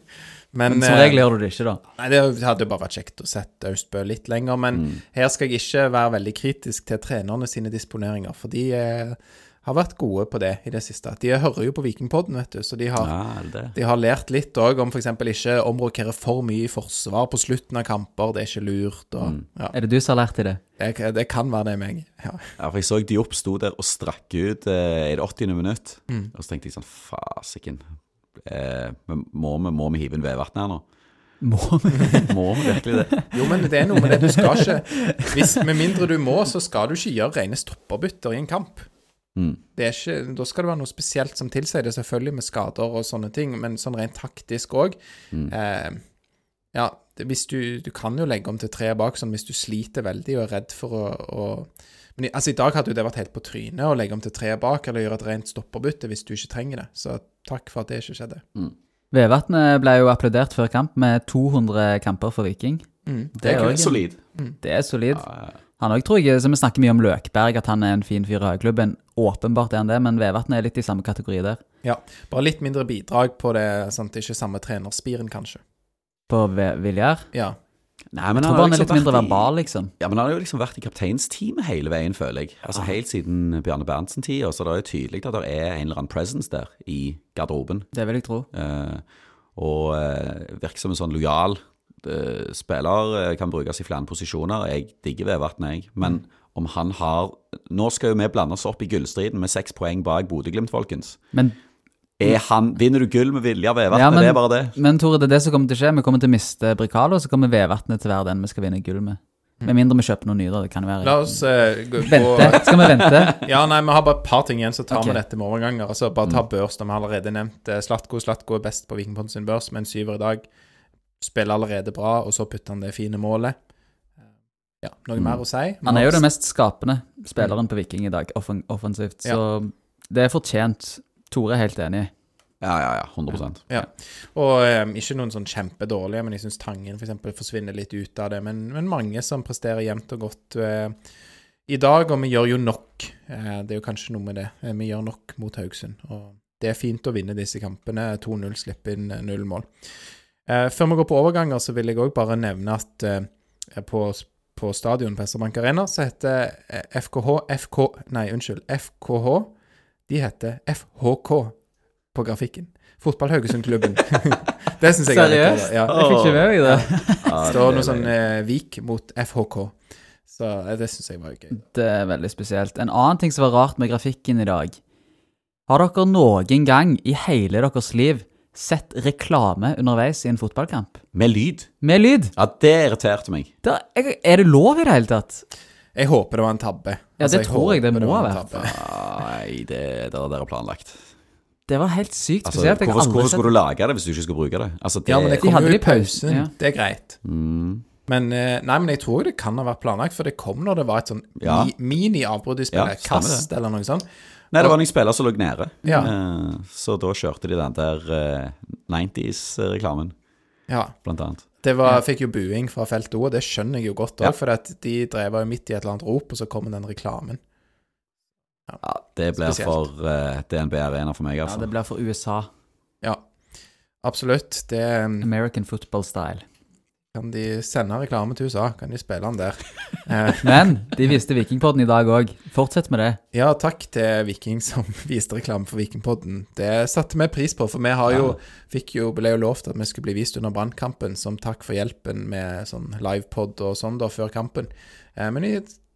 Men, Men som eh, regel gjør du det ikke, da. Nei, Det hadde jo bare vært kjekt å sette Austbø litt lenger, men Mm. her skal jeg ikke være veldig kritisk til trenerne sine disponeringer, for de eh, har vært gode på det i det siste. De hører jo på Vikingpodden, vet du, så de har, Ja, de har lært litt òg om f.eks. ikke omrokere for mye i forsvar på slutten av kamper. Det er ikke lurt. Og, Mm. ja, Er det du som har lært i det? det, det kan være det meg. Ja. Ja, for jeg så Diop sto der og strakk ut eh, i det 80. minutt. Mm. Og så tenkte jeg sånn, fasiken. Eh, må, vi, må vi hive inn Vevatn her nå? Må vi? (laughs) Må vi virkelig det? Jo, men det er noe med det. Du skal ikke hvis, Med mindre du må, så skal du ikke gjøre rene stopperbytter i en kamp. Mm. Det er ikke, da skal det være noe spesielt som tilsier det, selvfølgelig med skader og sånne ting, men sånn rent taktisk òg. Mm. Eh, ja, hvis du, du kan jo legge om til tre bak sånn hvis du sliter veldig og er redd for å, å men altså I dag hadde jo det vært helt på trynet å legge om til tre bak, eller gjøre et rent stopperbytte hvis du ikke trenger det. Så takk for at det ikke skjedde. Vevatnet ble jo applaudert før kamp med 200 kamper for Viking. Mm. Det er er solid. Mm. Det er solid. Ja, ja. Han òg tror jeg, så Vi snakker mye om Løkberg, at han er en fin fyr i høyklubben. Åpenbart er han det, men Vevatnet er litt i samme kategori der. Ja, bare litt mindre bidrag på det, sånn at det ikke er samme trenerspiren, kanskje. På Viljar. Ja. Nei, men Jeg tror han, bare han er liksom litt mindre i- verbal, liksom. Ja, men han har jo liksom vært i kapteinsteamet hele veien, føler jeg. Altså Helt siden Bjarne Berntsen-tida, så det er jo tydelig at det er en eller annen presence der i garderoben. Det vil jeg tro. Uh, og uh, virker som en sånn lojal spiller. eh, kan brukes i flere posisjoner. Jeg digger Vevatn, jeg. Men om han har Nå skal jo vi blande oss opp i gullstriden med seks poeng bak Bodø-Glimt, folkens. Men, Er han, Vinner du gull med vilje av Vevatnet? Ja, men- er bare det? men Tore, det er det som kommer til å skje. Vi kommer til å miste Bricalo, og så kommer Vevatnet til å være den vi skal vinne gull med. Med mindre vi kjøper noen nye, da. Det kan være. La oss uh, gå, gå Vente. Skal vi vente? (laughs) Ja, nei, vi har bare et par ting igjen, så tar vi vi dette med overganger. Altså, bare ta børs, da vi har allerede nevnt eh, Slatko. Slatko er best på Vikingpodden sin børs, med en syver i dag. Spiller allerede bra, og så putter han det fine målet. Ja, noe mer å si? Han er jo den mest skapende spilleren på Viking i dag, offen offensivt. Så det er fortjent. Tore er helt enig. Ja, ja, ja. 100% Ja. Og um, ikke noen sånn kjempedårlige, men jeg syns Tangen for eksempel forsvinner litt ut av det. Men, men mange som presterer jevnt og godt uh, i dag, og vi gjør jo nok. Eh, det er jo kanskje noe med det. Vi gjør nok mot Haugesund. Og det er fint å vinne disse kampene. 2-0, slippe inn null mål. Eh, før vi går på overganger, så vil jeg òg bare nevne at eh, på, på stadion på SR-Bank Arena så heter eh, FKH FK Nei, unnskyld. FKH. De heter FHK på grafikken. Fotball Haugesund-klubben. (laughs) det syns jeg er litt Seriøst? Ja. Jeg fikk ikke med meg det. Det (laughs) står noe sånn eh, Vik mot FHK. Så eh, det syns jeg var gøy. Det er veldig spesielt. En annen ting som var rart med grafikken i dag Har dere noen gang i hele deres liv sett reklame underveis i en fotballkamp? Med lyd. Med lyd? Ja, det irriterte meg. Da, jeg, er det lov i det hele tatt? Jeg håper det var en tabbe. Ja, det tror jeg det må ha vært. Nei, det det er dere planlagt. Det var helt sykt Altså, spesielt. Jeg hvorfor, hvorfor skulle du lage det hvis du ikke skulle bruke det? Altså, det Ja, men det De kom de jo i pausen, ja. Det er greit. mm, Men, eh, nei, men jeg tror det kan ha vært planlagt, for det kom når det var et sånn Ja. mi- mini-avbrudd i spillet. Ja, Kast eller noe sånt. Nei, det var noen spillere som lå nede. Ja. Eh, så da kjørte de den der eh, 90s-reklamen, Ja. blant annet. Det var, fikk jo buing fra felt O, og det skjønner jeg jo godt òg, Ja. for at de drev jo midt i et eller annet rop, og så kom den reklamen. Ja, det blir for uh, DNB Arena for meg, Ja, altså. det blir for USA. Ja, absolutt. Det American football style. Kan de sende reklame til USA, kan de spille den der. (laughs) Eh, Men de viste Vikingpodden i dag òg. Fortsett med det. ja, takk til Viking som (laughs) viste reklame for Vikingpodden. Det satte vi pris på, for vi har jo, fikk jo, ble jo lovt at vi skulle bli vist under brannkampen, som takk for hjelpen med sånn livepod og sånn da, før kampen. Eh, men vi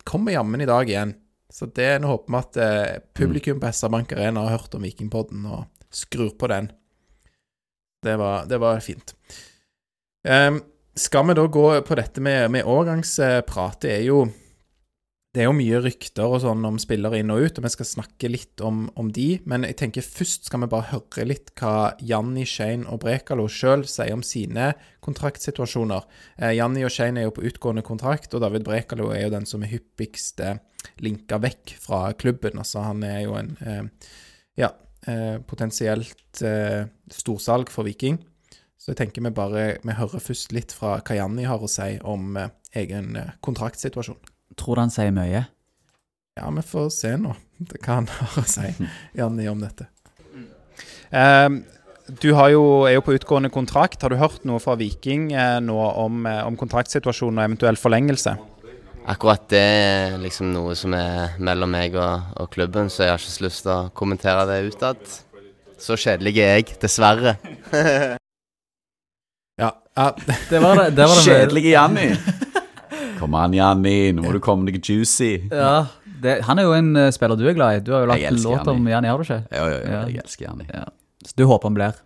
kommer jammen i dag igjen. Så det, nå håper vi at eh, publikum på SR-Bank Arena har hørt om Vikingpodden og skrur på den. Det var, det var fint. Ehm, skal vi da gå på dette med, med årgangsprat? Det er jo det er jo mye rykter og sånn om spillere inn og ut, og vi skal snakke litt om, om de. Men jeg tenker først skal vi bare høre litt hva Janni, Shane og Brekalo sjøl sier om sine kontraktsituasjoner. Eh, Janni og Shane er jo på utgående kontrakt, og David Brekalo er jo den som er hyppigst eh, linka vekk fra klubben. Altså han er jo en eh, ja, eh, potensielt eh, storsalg for Viking. Så jeg tenker vi bare vi hører først litt fra hva Janni har å si om eh, egen eh, kontraktsituasjon. Tror du han sier mye? Ja, vi får se nå (laughs) hva han har å si, Janni, om dette. Um, du har jo, er jo på utgående kontrakt. Har du hørt noe fra Viking eh, nå om, eh, om kontraktsituasjonen og eventuell forlengelse? Akkurat det er liksom noe som er mellom meg og, og klubben, så jeg har ikke så lyst til å kommentere det utad. Så kjedelig er jeg, dessverre. (laughs) Ja. ja. (laughs) Det var det, det, var det med- Kjedelige Janni. (laughs) Kom an, Janni. Nå må du komme deg juicy. Ja, det, han er jo en eh, spiller du er glad i. Du har jo lagt Jeg en elsker låt om Janni. Janni, har du ikke? Jo, jo, ja, Ja. jeg elsker Janni. Ja. Så du håper han blir?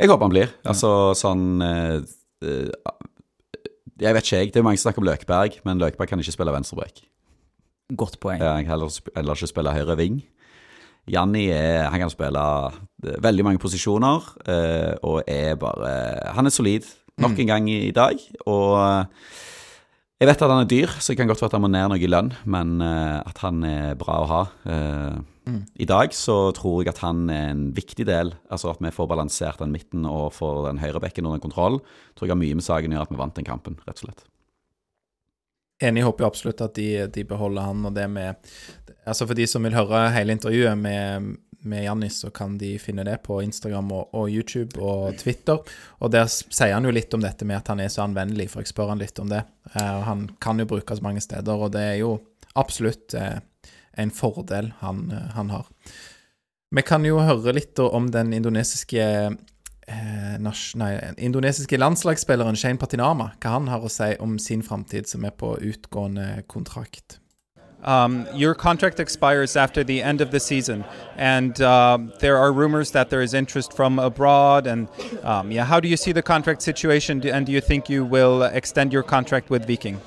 Jeg håper han blir. Altså sånn eh, eh, Jeg vet ikke, jeg. Det er mange som snakker om Løkberg, men Løkberg kan ikke spille venstrebrek. Godt poeng. Jeg kan heller, sp- heller ikke spille høyre ving. Janni er, han kan spille eh, veldig mange posisjoner, eh, og er bare Han er solid nok en gang i, dag. Og eh, jeg vet at han er dyr, så det kan godt være at han må ned noe i lønn, men at han er bra å ha. Eh, I dag så tror jeg at han er en viktig del, altså at vi får balansert den midten og får den høyrebekken under kontroll. Tror jeg har mye med saken å gjøre at vi vant den kampen, rett og slett. Enig, håper jo absolutt at de, de beholder han og det med Altså For de som vil høre hele intervjuet med, med Jannis, så kan de finne det på Instagram og, og YouTube og Twitter. Og der sier han jo litt om dette med at han er så anvendelig, for jeg spør han litt om det. Eh, og han kan jo brukes mange steder, og det er jo absolutt eh, en fordel han, eh, han har. Vi kan jo høre litt om den indonesiske eh, nas- nei, indonesiske landslagsspilleren Shane Patinama, hva han har å si om sin framtid som er på utgående kontrakt. Um, your contract expires after the end of the season, and um, there are rumors that there is interest from abroad. And um, yeah, how do you see the contract situation? And do you think you will extend your contract with Viking?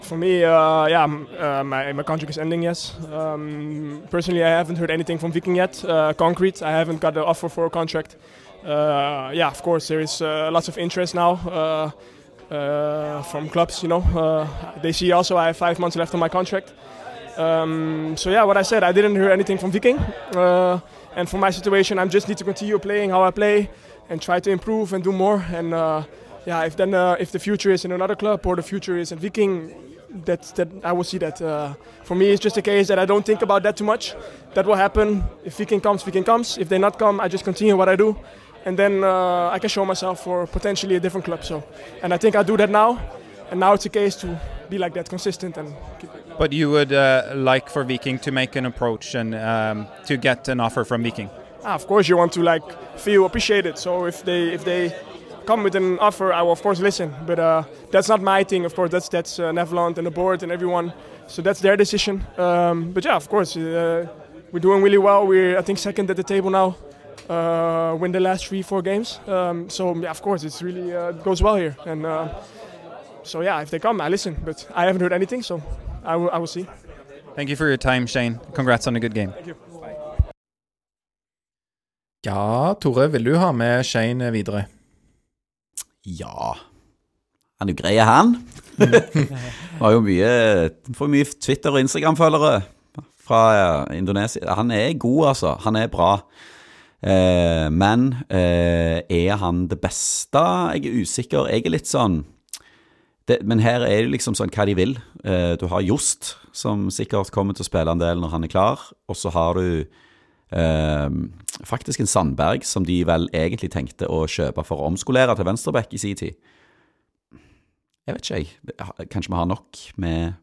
For me, uh, yeah, uh, my, my contract is ending, yes. Um, personally, I haven't heard anything from Viking yet, uh, concrete. I haven't got the offer for a contract. Uh, yeah, of course, there is uh, lots of interest now uh, uh, from clubs, you know. Uh, they see also I have five months left on my contract. Um, so yeah, what I said, I didn't hear anything from Viking. Uh, and for my situation, I just need to continue playing how I play and try to improve and do more. And yeah, if then if the future is in another club or the future is in Viking, that that I will see that. For me, it's just a case that I don't think about that too much. That will happen if Viking comes, Viking comes. If they not come, I just continue what I do, and then uh, I can show myself for potentially a different club. So, and I think I do that now, and now it's a case to be like that, consistent and. Keep But you would uh, like for Viking to make an approach and um, to get an offer from Viking. Ah, of course, you want to like feel appreciated. So if they if they come with an offer, I will of course listen. But uh, that's not my thing. Of course, that's that's uh, Neverland and the board and everyone. So that's their decision. Um, but yeah, of course, uh, we're doing really well. We're I think second at the table now. Uh, win the last three, four games. Um, so yeah, of course, it's really uh, it goes well here. And uh, so yeah, if they come, I listen. But I haven't heard anything, so I will, I will see. Thank you for your time, Shane. Congrats on a good game. Thank you. Ja, Tore, vil du ha med Shane videre? Ja Han er jo grei, han. Har jo mye Får mye Twitter- og Instagram-følgere fra eh, Indonesia. Han er god, altså. Han er bra. Eh, men eh, er han det beste? Jeg er usikker. Jeg er litt sånn det, Men her er det liksom sånn hva de vil. Eh, du har Jost, som sikkert kommer til å spille en del når han er klar. Og så har du eh, faktisk en Sandberg, som de vel egentlig tenkte å kjøpe for å omskolere til venstreback i sin tid. Jeg vet ikke, jeg. Kanskje vi har nok med,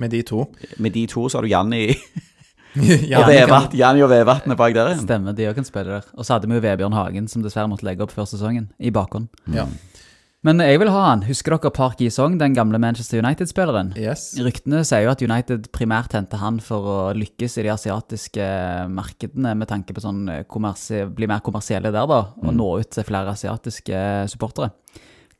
Med de to. med de to, så har du Janni (laughs) Ja, og Vevatn. Janni og Vevatn er bak der igjen. Stemmer, de òg kan spille der. Og så hadde vi jo Vebjørn Hagen, som dessverre måtte legge opp før sesongen, i bakhånd. Ja. Men jeg vil ha han. Husker dere Park Ji-Song, den gamle Manchester United-spilleren? Yes. Ryktene sier jo at United primært henter han for å lykkes i de asiatiske markedene, med tanke på sånn bli mer kommersielle der, da, og nå ut til flere asiatiske supportere.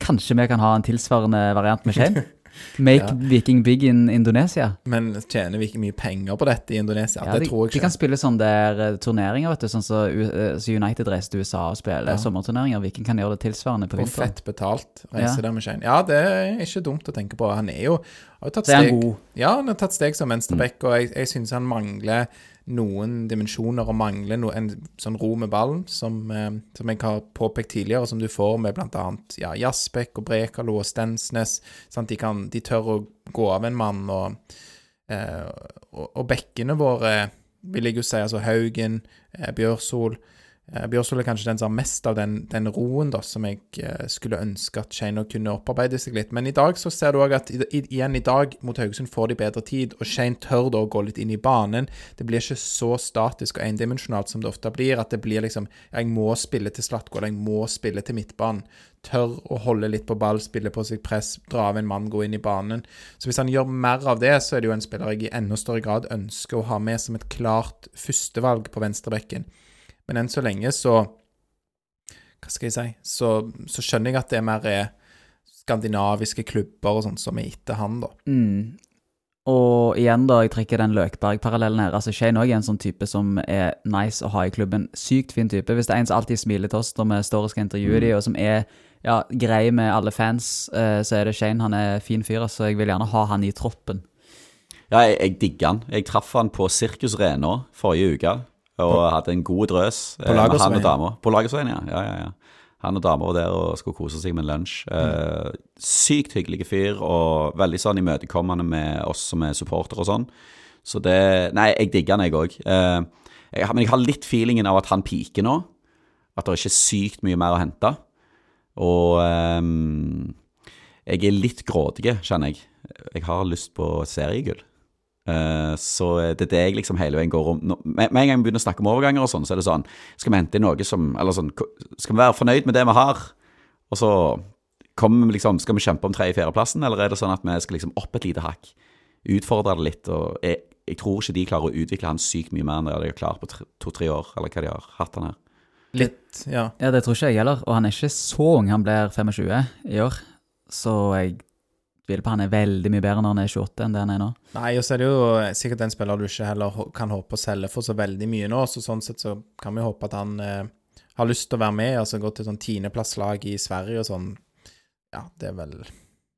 Kanskje vi kan ha en tilsvarende variant med Shane? (laughs) Make Ja. Viking big in Indonesia. Men tjener vi ikke mye penger på dette i Indonesia? Ja, det de, tror jeg de kan spille sånne der eh, turneringer, vet du, sånn som så, uh, så United reiser til USA og spiller Ja. sommerturneringer. Viking kan gjøre det tilsvarende på Og fett betalt reise Ja. der med Shane. Ja, det er ikke dumt å tenke på. Han er jo har tatt han god. Ja, han har tatt steg som venstreback, og jeg, jeg syns han mangler noen dimensjoner og mangler no, en sånn ro med ballen, som, eh, som jeg har påpekt tidligere, som du får med bl.a. Ja, Jasbekk og Brekalo og Stensnes. Sant? De, kan, de tør å gå av en mann, og, eh, og, og bekkene våre, vil jeg jo si, altså Haugen, eh, Bjørsol eh, Bjørsol er kanskje den som har mest av den, den roen da, som jeg eh, skulle ønske at Shane kunne opparbeide seg litt. Men i dag så ser du òg at igjen i dag mot Haugesund får de bedre tid, og Shane tør da å gå litt inn i banen. Det blir ikke så statisk og endimensjonalt som det ofte blir. At det blir liksom Jeg må spille til Slatko, jeg må spille til midtbanen. Tør å holde litt på ball, spille på seg press, dra av en mann, gå inn i banen. Så hvis han gjør mer av det, så er det jo en spiller jeg i enda større grad ønsker å ha med som et klart førstevalg på venstrebekken. Men enn så lenge så Hva skal jeg si? Så, så skjønner jeg at det er mer er skandinaviske klubber og sånt som er etter han, da. Mm. Og igjen, da, jeg trekker den Løkberg-parallellen her. Altså, Shane òg er en sånn type som er nice å ha i klubben. Sykt fin type. Hvis det er en som alltid smiler til oss når vi står og skal intervjue dem, og som er ja, grei med alle fans, eh, så er det Shane. Han er fin fyr, så Jeg vil gjerne ha han i troppen. Ja, jeg, jeg digger han. Jeg traff han på Sirkus Rena forrige uke, og hadde en god drøs På Lagersveien. han og. På Lagersveien, ja. ja, ja, ja. Han og dama var der og skulle kose seg med en lunsj. Eh, sykt hyggelig fyr, og veldig sånn imøtekommende med oss som er supportere og sånn. Så det Nei, jeg digger han, jeg òg. Eh, men jeg har litt feelingen av at han piker nå. At det er ikke sykt mye mer å hente. Og eh, jeg er litt grådig, kjenner jeg. Jeg har lyst på seriegull. Eh, så det er det jeg liksom hele veien går om. Med en gang vi begynner å snakke om overganger og sånn, så er det sånn Skal vi hente inn noe som Eller sånn Skal vi være fornøyd med det vi har? Og så kommer vi liksom Skal vi kjempe om tredje-fjerdeplassen, eller er det sånn at vi skal liksom opp et lite hakk? Utfordre det litt. Og jeg, jeg tror ikke de klarer å utvikle han sykt mye mer enn de har klart på to-tre år, eller hva de har hatt han her. Litt, ja. Ja, det tror ikke jeg heller. Og han er ikke så ung. Han blir 25 i år. Så jeg tviler på han er veldig mye bedre når han er 28 enn det han er nå. Nei, og så er det jo sikkert en spiller du ikke heller kan håpe å selge for så veldig mye nå, så sånn sett så kan vi håpe at han eh, har lyst til å være med, altså gå til sånn tiendeplasslag i Sverige og sånn. Ja, det er vel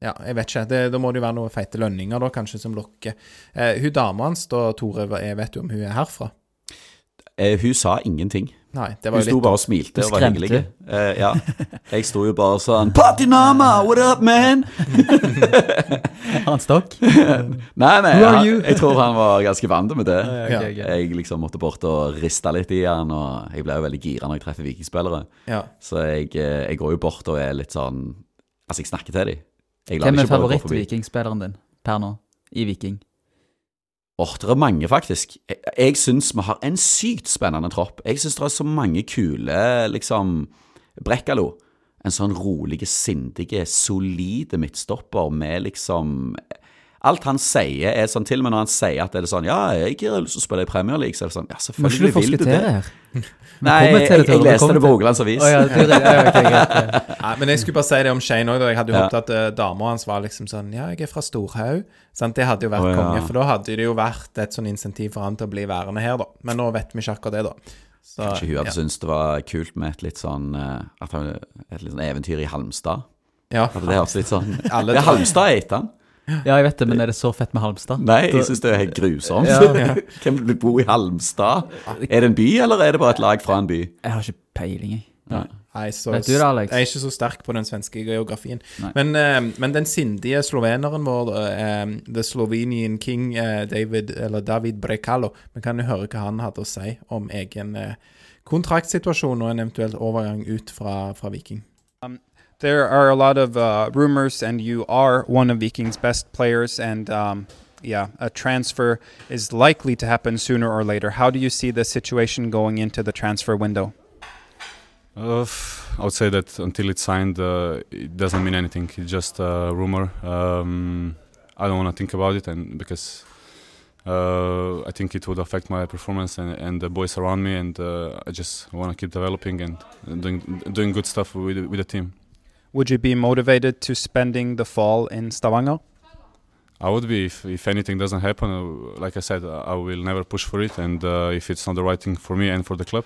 Ja, jeg vet ikke. Det, da må det jo være noen feite lønninger, da, kanskje, som lokker. Eh, hun dama hans, da, Tore, jeg vet jo om hun er herfra? Eh, hun sa ingenting. Nei, det Hun var sto litt bare og smilte og var hyggelig. Uh, ja. Jeg sto jo bare sånn Patinama, what up, man? (laughs) Har han stokk? (laughs) Nei, nei, han, jeg tror han var ganske vant med det. (laughs) Ja. Jeg liksom måtte bort og riste litt i han, og jeg ble jo veldig gira når jeg treffer vikingspillere. Ja. Så jeg, eh, jeg går jo bort og er litt sånn Altså, jeg snakker til dem. Hvem er favoritt-vikingspilleren din per nå? I Viking? Åh, det er mange, faktisk. Jeg, jeg syns vi har en sykt spennende tropp. Jeg syns det er så mange kule, liksom Brekkalo. En sånn rolig, sindig, solide midtstopper med liksom Alt han sier, er sånn Til og med når han sier at det er sånn Ja, jeg har lyst til å spille i Premier League, så er det sånn Ja, selvfølgelig vil du det. her? (laughs) Nei, du jeg, jeg, Tore, leste det på Rogalands Avis. Oh, ja, det, det, ja, okay, ja. ja, (laughs) men jeg skulle bare si det om Shane òg. Jeg hadde jo Ja. håpet at uh, dama hans var liksom sånn Ja, jeg er fra Storhaug. Sant? Det hadde jo vært oh, ja. konge, for da hadde det jo vært et sånn insentiv for han til å bli værende her, da. Men nå vet vi ikke akkurat det, da. Så, Kanskje hun hadde ja. syntes det var kult med et litt sånn eh, at han, Et litt sånn eventyr i Halmstad. ja. At det høres litt sånn Ja, Halmstad heter han. Ja, jeg vet det, men er det så fett med Halmstad? Nei, jeg syns det er helt grusomt. Ja. (laughs) Hvem vil bo i Halmstad? Er det en by, eller er det bare et lag fra en by? Jeg har ikke peiling, jeg. Nei. Nei, så, Vet du det, Alex? Jeg er ikke så sterk på den svenske geografien. Men, uh, men den sindige sloveneren vår, uh, the Slovenian king uh, David, eller David Brekalo, vi kan jo høre hva han hadde å si om egen kontraktsituasjon og en eventuell overgang ut fra, fra Viking. There are a lot of uh, rumors, and you are one of Viking's best players, and um, yeah, a transfer is likely to happen sooner or later. How do you see the situation going into the transfer window? Uh, I would say that until it's signed, uh, it doesn't mean anything. It's just a rumor. Um, I don't want to think about it, and because uh, I think it would affect my performance and, and the boys around me, and uh, I just want to keep developing and doing doing good stuff with with the team. Would you be motivated to spending the fall in Stavanger? I would be if, if anything doesn't happen. Uh, like I said, I will never push for it, and uh, if it's not the right thing for me and for the club.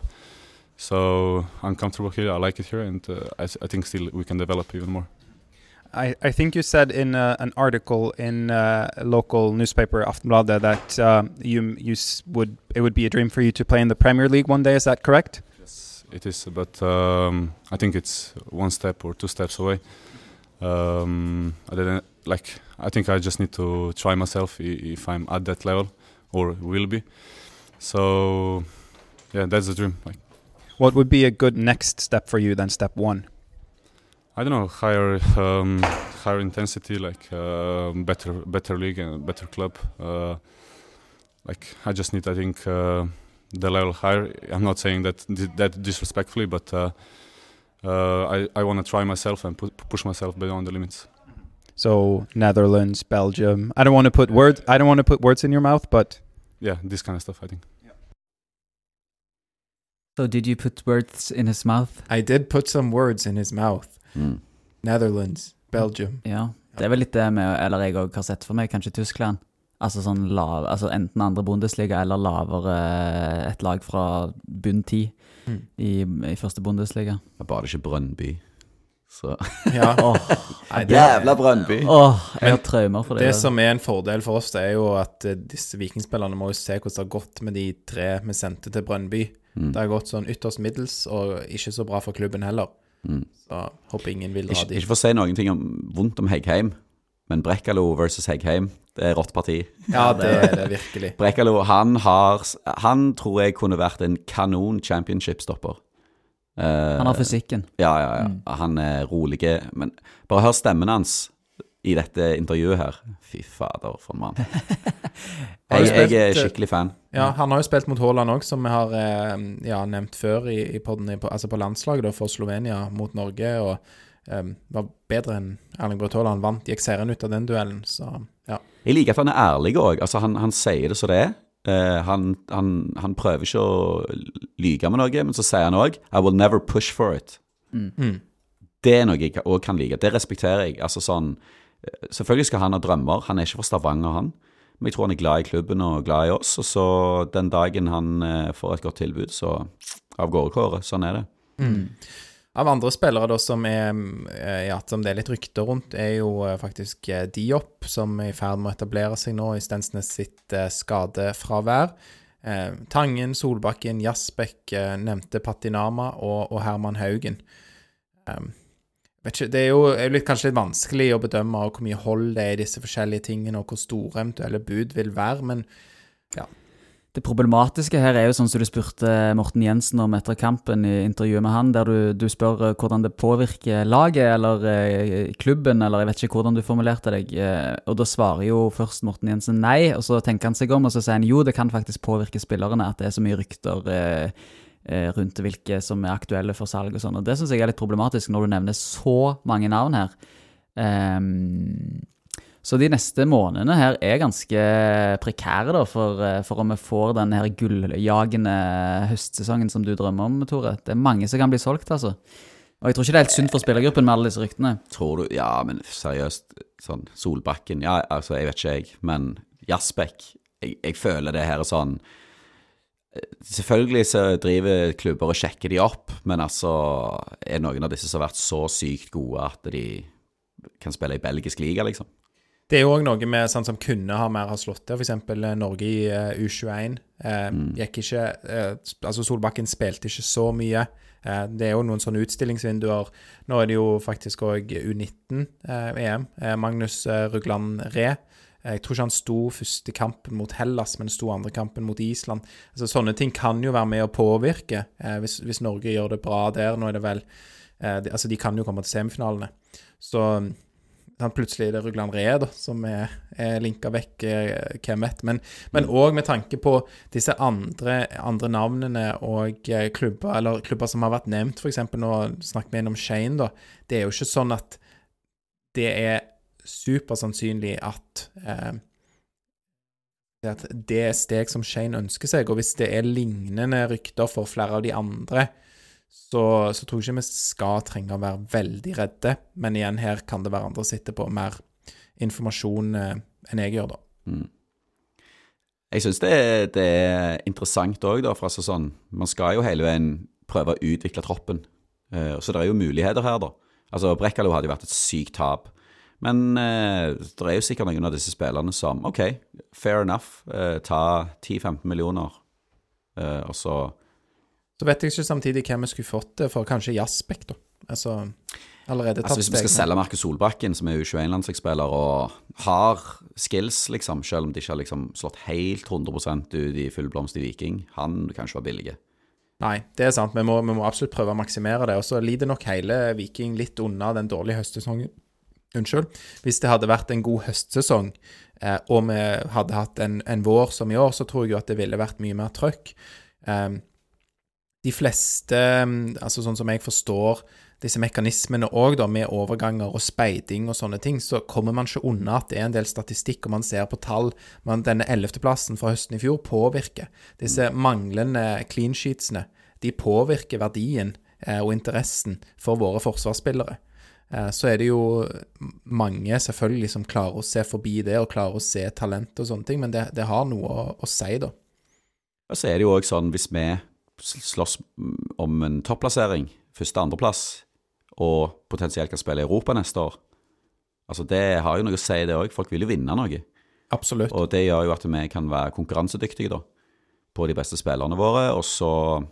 So I'm comfortable here. I like it here, and uh, I, I think still we can develop even more. I, I think you said in uh, an article in uh, a local newspaper Aftonbladet that um, you you s- would it would be a dream for you to play in the Premier League one day. Is that correct? It is, but um, I think it's one step or two steps away. Um, I didn't like. I think I just need to try myself i- if I'm at that level or will be. So, yeah, that's the dream. Like What would be a good next step for you than step one? I don't know, higher um, higher intensity, like uh, better better league and better club. Uh, like I just need, I think, uh, the level higher. I'm not saying that that disrespectfully, but uh, uh, I I want to try myself and pu- push myself beyond the limits. So Netherlands, Belgium. I don't want to put words. I don't want to put words in your mouth, but Yeah, this kind of stuff. I think. Yeah. So did you put words in his mouth? I did put some words in his mouth. Mm. Netherlands, Belgium. Ja. Det er vel litt det med, eller jeg òg har sett for meg, kanskje Tyskland. Altså sånn lav, altså enten andre Bundesliga eller lavere et lag fra bunn ti Mm. i, i første Bundesliga. Det bare ikke Brønnby. Så Ja. (laughs) oh, Nei, det, Jævla Brønnby! Oh, jeg Men har traumer for det. det som er en fordel for oss, det er jo at eh, disse vikingspillerne må jo se hvordan det har gått med de tre vi sendte til Brønnby. Mm. Det har gått sånn ytterst middels, og ikke så bra for klubben heller. Mm. Så håper ingen vil dra Ikke, dit. ikke for å si noen ting om, vondt om Heggheim, men Brekkalo versus Heggheim, det er rått parti. Ja, det er det virkelig. Brekalo, han har Han tror jeg kunne vært en kanon championship-stopper. Uh, Han har fysikken. Ja, ja, ja. Mm. Han er rolig. Men bare hør stemmen hans i dette intervjuet her. Fy fader, for en mann. (laughs) Jeg, jeg er eh, skikkelig fan. Ja, han har jo spilt mot Haaland òg, som vi har eh, ja, nevnt før i, i podden, i- altså på landslaget da, for Slovenia mot Norge. og um, var bedre enn Erling Braut Haaland. Vant, gikk seieren ut av den duellen, så. Jeg liker at han er ærlig òg. Altså, han, han sier det som det er. Uh, han, han, han prøver ikke å lyge med noe, men så sier han òg I will never push for it. Mm. Det er noe jeg òg kan like. Det respekterer jeg. Altså sånn eh, Selvfølgelig skal han ha drømmer. Han er ikke fra Stavanger, han. Men jeg tror han er glad i klubben og glad i oss. Og så den dagen han eh, får et godt tilbud, så av gårde kåret. Sånn er det. Mm. Av andre spillere da som, er, eh, ja, som det er litt rykter rundt, er jo eh, faktisk eh, Diop, som er i ferd med å etablere seg nå i Stensnes sitt skadefravær. Tangen, Solbakken, Jasbekk, nevnte Patinama og, og Herman Haugen. Um, ikke, det er jo er litt, kanskje litt vanskelig å bedømme hvor mye hold det er i disse forskjellige tingene, og hvor store eventuelle bud vil være, men Det problematiske her er jo sånn som du spurte Morten Jensen om etter kampen i intervjuet med han, der du, du spør eh, hvordan det påvirker laget eller eh, klubben, eller jeg vet ikke hvordan du formulerte deg. Eh, og da svarer jo først Morten Jensen nei, og så tenker han seg om, og så sier han jo, det kan faktisk påvirke spillerne at det er så mye rykter rundt hvilke som er aktuelle for salg og sånn. Og det syns jeg er litt problematisk når du nevner så mange navn her. Ehm, Så de neste månedene her er ganske prekære da, for, eh, for om vi får den her gulljagende høstsesongen som du drømmer om, Tore. Det er mange som kan bli solgt, altså. Og jeg tror ikke det er helt sunt for spillergruppen med alle disse ryktene. Tror du Ja, men seriøst, sånn Solbakken Ja, altså, jeg vet ikke, jeg, men Jasbekk jeg, jeg føler det her er sånn eh, Selvfølgelig så driver klubber og sjekker de opp, men altså Er noen av disse som har vært så sykt gode at de kan spille i belgisk liga, liksom? Det er jo òg noe med sånn som kunne ha mer ha slått til, f.eks. Norge i eh, U21. Eh, gikk ikke eh, Altså, Solbakken spilte ikke så mye. Eh, det er jo noen sånne utstillingsvinduer. Nå er det jo faktisk òg U19-EM. Eh, Magnus eh, Rugland Re. Jeg tror ikke han sto første kampen mot Hellas, men sto andre kampen mot Island. Altså, sånne ting kan jo være med å påvirke, eh, hvis, hvis Norge gjør det bra der. Nå er det vel eh, de, Altså, de kan jo komme til semifinalene. Så plutselig det Rugland Re som er, er linka vekk, eh, hvem vet. Men men òg med tanke på disse andre, andre navnene og eh, klubber, eller klubber som har vært nevnt, f.eks. nå snakker vi om Shane, da. Det er jo ikke sånn at det er supersannsynlig at eh, at det er steg som Shane ønsker seg. Og hvis det er lignende rykter for flere av de andre, så, så tror jeg ikke vi skal trenge å være veldig redde. Men igjen, her kan det være andre som sitter på mer informasjon eh, enn jeg gjør, da. Jeg syns det, det er interessant òg, da. For altså sånn, man skal jo hele veien prøve å utvikle troppen. Eh, så det er jo muligheter her, da. Altså, Brekkalo hadde jo vært et sykt tap. Men eh, det er jo sikkert noen av disse spillerne som OK, fair enough, eh, ta 10-15 millioner, eh, og så Så vet jeg ikke samtidig hvem vi skulle fått det for. Kanskje Jasbekk, da. Altså allerede tatt Altså Hvis vi skal selge Markus Solbakken, som er U21-landslagsspiller og har skills, liksom, selv om de ikke har liksom slått helt 100 ut i full blomst i Viking, han kan ikke være billig. Nei, det er sant. Vi må, vi må absolutt prøve å maksimere det. Og så lider nok hele Viking litt unna den dårlige høstsesongen. Unnskyld. Hvis det hadde vært en god høstsesong, eh, og vi hadde hatt en, en vår som i år, så tror jeg jo at det ville vært mye mer trøkk. Eh, de fleste, mm, altså sånn som jeg forstår disse mekanismene òg, da, med overganger og speiding og sånne ting, så kommer man ikke unna at det er en del statistikk, og man ser på tall. Man, denne ellevteplassen fra høsten i fjor påvirker. Disse manglende clean sheetsene, de påvirker verdien eh, og interessen for våre forsvarsspillere. Eh, så er det jo mange selvfølgelig som klarer å se forbi det, og klarer å se talent og sånne ting, men det, det har noe å, å si, da. Og så er det jo òg sånn, hvis vi slåss om en topplassering, første- og andreplass, og potensielt kan spille i Europa neste år Altså Det har jo noe å si, det òg. Folk vil jo vinne noe. Absolutt. Og det gjør jo at vi kan være konkurransedyktige da, på de beste spillerne våre. Og så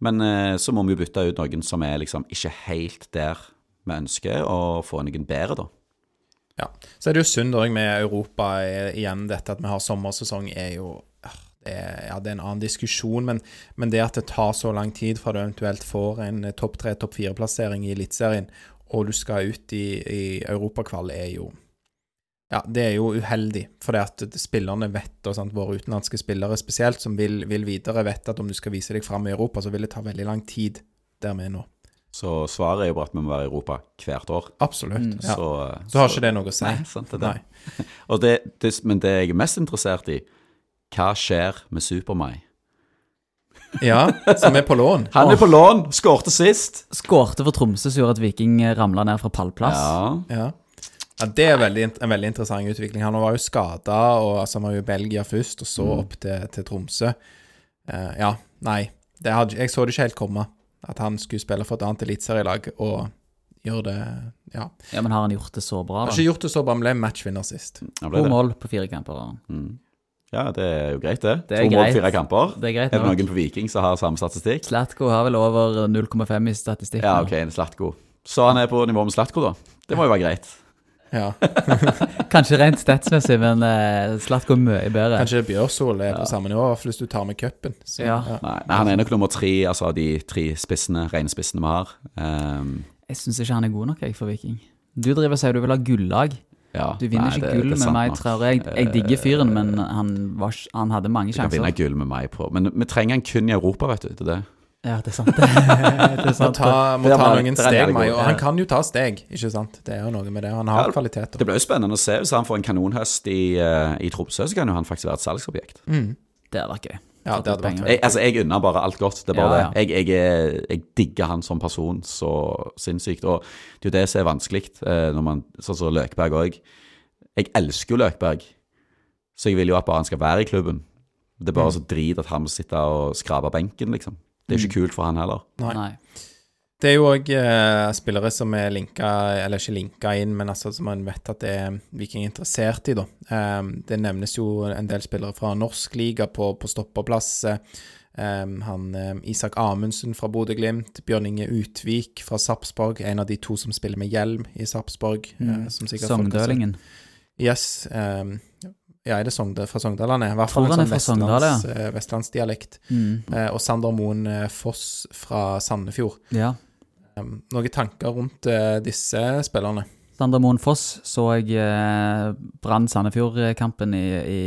Men eh, så må vi jo bytte ut noen som er liksom ikke helt der vi ønsker, og få noen bedre, da. Ja. Så er det jo synd òg med Europa eh, igjen, dette at vi har sommersesong, er jo er, ja, det er en annen diskusjon, men, men det at det tar så lang tid fra du eventuelt får en eh, topp tre, topp fire-plassering i Eliteserien, og du skal ut i, i europakvall, er jo Ja, det er jo uheldig, for det at spillerne vet, og sant, våre utenlandske spillere spesielt, som vil, vil videre, vet at om du skal vise deg fram i Europa, så vil det ta veldig lang tid der vi er nå. Så svaret er jo bare at vi må være i Europa hvert år. Absolutt. Ja. Så, Så har ikke det noe å si. Nei, sant det det. Nei. Og det, det, men det jeg er mest interessert i, hva skjer med Super-Mai? Ja, som er på lån. Han er på lån, skårte sist. Skårte for Tromsø, som gjorde at Viking ramla ned fra pallplass. Ja. Ja. ja det er veldig, en veldig interessant utvikling. Han var jo skada, og altså, han var jo i Belgia først, og så opp til, til Tromsø. Uh, ja, nei. Det hadde, jeg så det ikke helt komme, at han skulle spille for et annet eliteserielag og gjøre det Ja. Ja, Men har han gjort det så bra, Har ikke gjort det så bra, men ble matchvinner sist. To det. mål på fire kamper. Ja, det er jo greit, det. Det er to mål, fire kamper. Det er greit Er det noen på Viking som har samme statistikk? Slatko har vel over 0,5 i statistikken. Ja, ok, en Slatko. Så han er på nivå med Slatko, da. Det må jo være greit. Ja. (laughs) Kanskje rent statsmessig, men uh, Slatko er mye bedre. Kanskje Bjørsol er på samme nivå, hvis du tar med cupen. Ja. Ja. Nei, nei, han er nok nummer tre, altså av de tre spissene, rene spissene vi har. Um, Jeg syns ikke han er god nok jeg, for Viking. Du driver og sier du vil ha gullag. Ja, Du vinner nei, ikke gull med sant meg. Eh, tror jeg. Jeg digger fyren, men han, var, han hadde mange Du kan vinne sjanser. gull med meg på Men vi trenger han kun i Europa, vet du. Det er det. Ja, det er sant. (laughs) det er Må sant. ta, må Det er ta bare- noen steg, Mayo. Og han kan jo ta steg, ikke sant. Det er jo noe med det. Han har Ja, kvalitet. Det blir jo spennende å se. Hvis han får en kanonhøst i, eh, i Tromsø, så kan jo han faktisk være et salgsobjekt. Mm. Det hadde vært gøy. Ja, det hadde vært Jeg, altså, jeg unner bare alt godt. Det er bare Ja, det. Jeg, jeg, jeg digger han som person så sinnssykt. Og det er jo det som er vanskelig, eh, når man, sånn som Løkberg òg. Jeg elsker jo Løkberg, så jeg vil jo at bare han skal være i klubben. Det er bare så drit at han må sitte og skrape benken, liksom. Det er ikke kult for han heller. Nei. Nei. Det er jo òg eh, spillere som er linka, eller ikke linka inn, men altså som man vet at det er Viking interessert i, da. Eh, det nevnes jo en del spillere fra norsk liga på, på stopperplass. Eh, eh, han Isak Amundsen fra Bodø-Glimt, Bjørn Inge Utvik fra Sarpsborg, en av de to som spiller med hjelm i Sarpsborg. Mm. eh, sett. Sogndølingen. Yes. eh, ja, er det Sogndal, fra Sogndal han er? I hvert fall en sånn fra Sogndal, ja. eh, vestlandsdialekt. Mm. Eh, og Sander Moen Foss fra Sandefjord. Ja. Um, noen tanker rundt eh, disse spillerne? Sander Moen Foss så jeg eh, Brann Sandefjord-kampen i, i,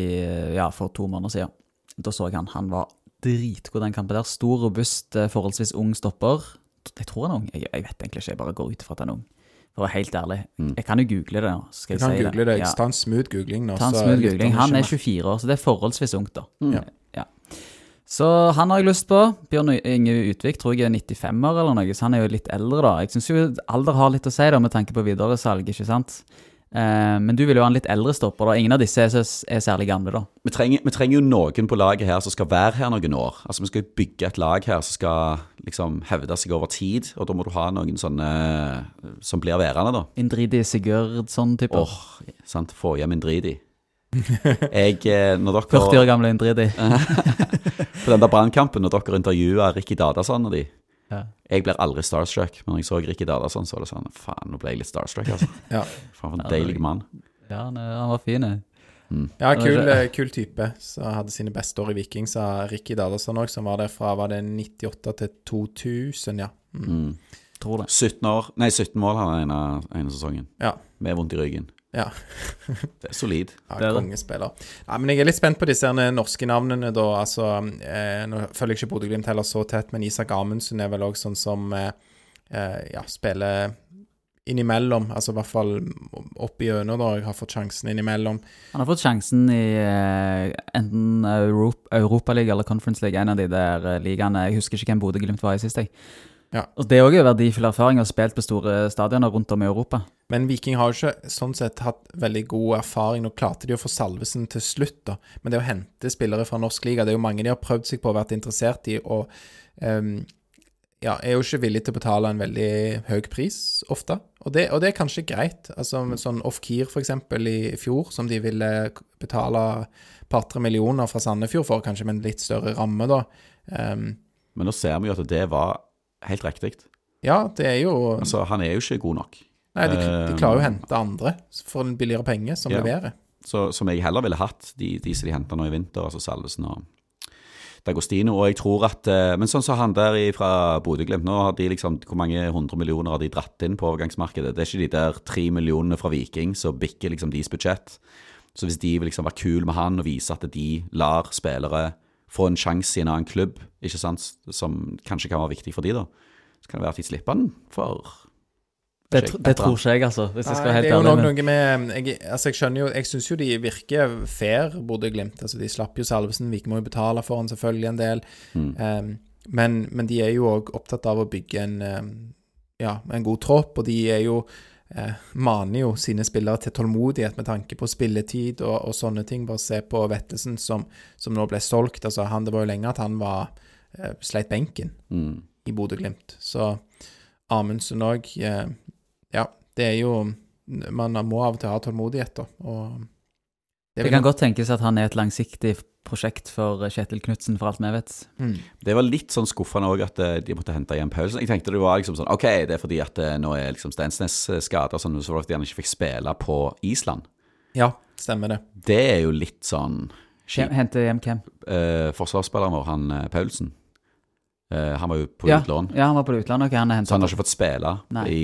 ja, for to måneder siden. Da så jeg han. Han var dritgod den kampen der. Stor, robust, eh, forholdsvis ung stopper. Jeg tror han er ung. Jeg, jeg vet egentlig ikke, jeg bare går ut ifra at han er ung. For å være helt ærlig. Mm. Jeg kan jo google det, nå. Skal Du jeg kan si google det. Ja. Ta en smooth googling nå. Ta en smooth googling. Han er 24 år, så det er forholdsvis ungt, da. Mm. Ja. Så han har jeg lyst på. Bjørn Inge Utvik tror jeg er 95-er eller noe, så han er jo litt eldre, da. Jeg syns jo alder har litt å si, da, med tanke på videresalg, ikke sant. Eh, men du vil jo ha en litt eldre stopper, da. Ingen av disse er, er særlig gamle, da. Vi trenger, vi trenger jo noen på laget her som skal være her noen år. Altså Vi skal bygge et lag her som skal liksom hevde seg over tid, og da må du ha noen sånne som blir værende, da. Indridi Sigurdsson-type. Åh, sant. Få hjem Indridi. (laughs) Jeg, når dere... 40 år gamle Indridi. (laughs) På den der brannkampen, når dere intervjua Ricky Dadasson og de Ja. Jeg blir aldri starstruck, men når jeg så Ricky Dadasson så var det sånn Faen, nå ble jeg litt starstruck, altså. (laughs) Ja. Faen, for en Ja, deilig mann. Ja, han, var fin. Mm. Ja, kul, eh, kul type. Så hadde sine beste år i Viking, sa Ricky Dadason òg, som var der fra var det 98 til 2000, ja. Mm. Mm. Tror det. 17 år Nei, 17 mål hadde han ene, ene sesongen. Ja. Med vondt i ryggen. Ja. Det er solid. (laughs) Ja, Det er. Kongespiller. Ja, men jeg er litt spent på disse norske navnene, da. Altså, eh, nå følger jeg ikke Bodø-Glimt heller så tett, men Isak Amundsen er vel òg sånn som eh, eh, ja, spiller innimellom. Altså i hvert fall opp igjennom, da. Jeg har fått sjansen innimellom. Han har fått sjansen i eh, enten Europa, Europaliga eller Conference League, en av de der eh, ligaene. Jeg husker ikke hvem Bodø-Glimt var i sist, jeg. Ja. Og Det er òg verdifull erfaring å ha spilt på store stadioner rundt om i Europa. Men Viking har jo ikke sånn sett hatt veldig god erfaring. Nå klarte de å få Salvesen til slutt, da. Men det å hente spillere fra norsk liga, det er jo mange de har prøvd seg på og vært interessert i, og um, ja, er jo ikke villig til å betale en veldig høy pris, ofte. Og det, og det er kanskje greit. Altså med sånn Off-Keer, eksempel, i fjor, som de ville betale par-tre millioner fra Sandefjord for, kanskje med en litt større ramme, da. Um, Men nå ser vi jo at det var helt riktig. ja, det er jo Altså, han er jo ikke god nok. Nei, de, de klarer jo å hente andre for en billigere penge, som Ja. leverer. Så, som jeg heller ville hatt, de, de som de henta nå i vinter, altså Salvesen og Dagostino. Og jeg tror at eh, Men sånn som han der fra Bodø-Glimt, nå har de liksom Hvor mange hundre millioner har de dratt inn på overgangsmarkedet? Det er ikke de der tre millionene fra Viking som bikker liksom deres budsjett. Så hvis de vil liksom være kule med han og vise at de lar spillere få en sjanse i en annen klubb, ikke sant, som kanskje kan være viktig for de da, så kan det være at de slipper han for Det, tr- det tror ikke jeg, altså. Hvis jeg skal være helt ærlig. det er jo nok noe med Jeg, altså jeg skjønner jo Jeg syns jo de virker fair, Bodø-Glimt. Altså, de slapp jo Salvesen. Viking må jo betale for han selvfølgelig en del. Mm. Um, men, men de er jo òg opptatt av å bygge en um, Ja, en god tropp, og de er jo eh, maner jo sine spillere til tålmodighet med tanke på spilletid og, og sånne ting. Bare se på Vettelsen som, som nå ble solgt. Altså, han, det var jo lenge at han var eh, sleit benken Mm. i Bodø-Glimt. Så Amundsen òg eh, Ja, det er jo Man må av og til ha tålmodighet, da. Og Det det kan godt tenkes at han er et langsiktig prosjekt for Kjetil Knutsen, for alt vi vet. Mm. Det var litt sånn skuffende òg at eh, de måtte hente igjen Paulsen. Jeg tenkte det var liksom sånn OK, det er fordi at eh, nå er liksom Stensnes skada, sånn, så var det at han ikke fikk spille på Island. Ja, stemmer det. Det er jo litt sånn Hente hjem hvem? Eh, forsvarsspilleren vår, han eh, Paulsen, eh, han var jo på Ja, utlån. ja, han var på utlån, og han er Så han har ikke fått spille i,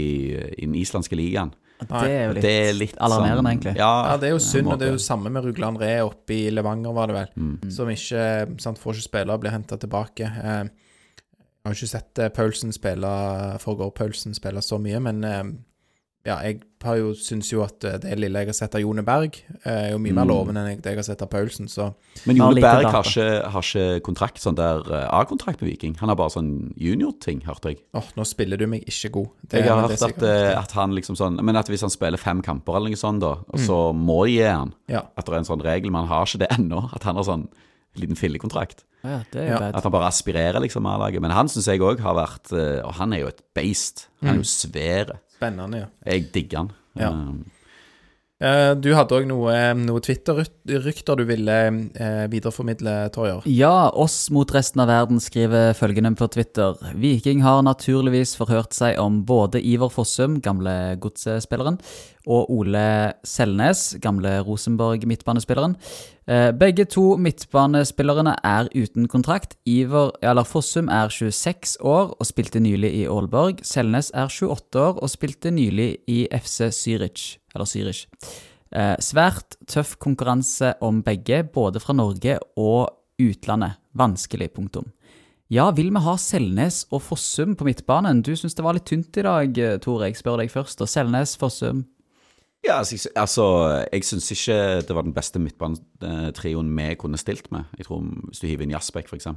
i den islandske ligaen. Det er jo litt, det er litt alarmerende, sånn, egentlig. Ja, Ja, det er jo synd, og det er jo samme med Rugland Re oppe i Levanger, var det vel. Mm. Som ikke sant, får ikke spille og blir henta tilbake. Eh, Jeg har ikke sett eh, Paulsen spille Forgård Paulsen spille så mye, men eh, ja, jeg har jo, syns jo at eh, det lille jeg har sett av Jone Berg, eh, er jo mye mer Mm. lovende enn det jeg har sett av Paulsen, så Men Jone Berg har ikke, har ikke kontrakt, sånn der eh, A-kontrakt med Viking. Han har bare sånn junior-ting, hørte jeg. åh, nå spiller du meg ikke god. Det- Jeg har hørt at, at han liksom sånn Men at hvis han spiller fem kamper eller noe sånt, da, og så må de gi han Ja. At det er en sånn regel, men han har ikke det ennå. At han har sånn liten fillekontrakt. Ja, det er Ja. At han bare aspirerer liksom A-laget. Men han syns jeg òg har vært Og han er jo et beist. Han er jo svær. Spennende, ja. Jeg digger den. Ja. Um, Eh, Du hadde òg noe, noe Twitter-rykter du ville eh, videreformidle, Torjer. Ja, oss mot resten av verden skriver følgende på Twitter. Viking har naturligvis forhørt seg om både Ivar Fossum, gamle godsespilleren, og Ole Selnes, gamle Rosenborg-midtbanespilleren. Eh, Begge to midtbanespillerne er uten kontrakt. Iver eller Fossum er 26 år og spilte nylig i Aalborg. Selnes er 28 år og spilte nylig i FC Zürich, eller Zürich. Eh, svært tøff konkurranse om begge, både fra Norge og utlandet. Vanskelig, punktum. Ja, vil vi ha Selnes og Fossum på midtbanen? Du syns det var litt tynt i dag, eh, Tore. Jeg spør deg først. Og Selnes, Fossum Ja, altså, jeg- altså syns ikke det var den beste midtbanetrioen vi kunne stilt med. Jeg tror Hvis du hiver inn Jasbekk, f.eks.,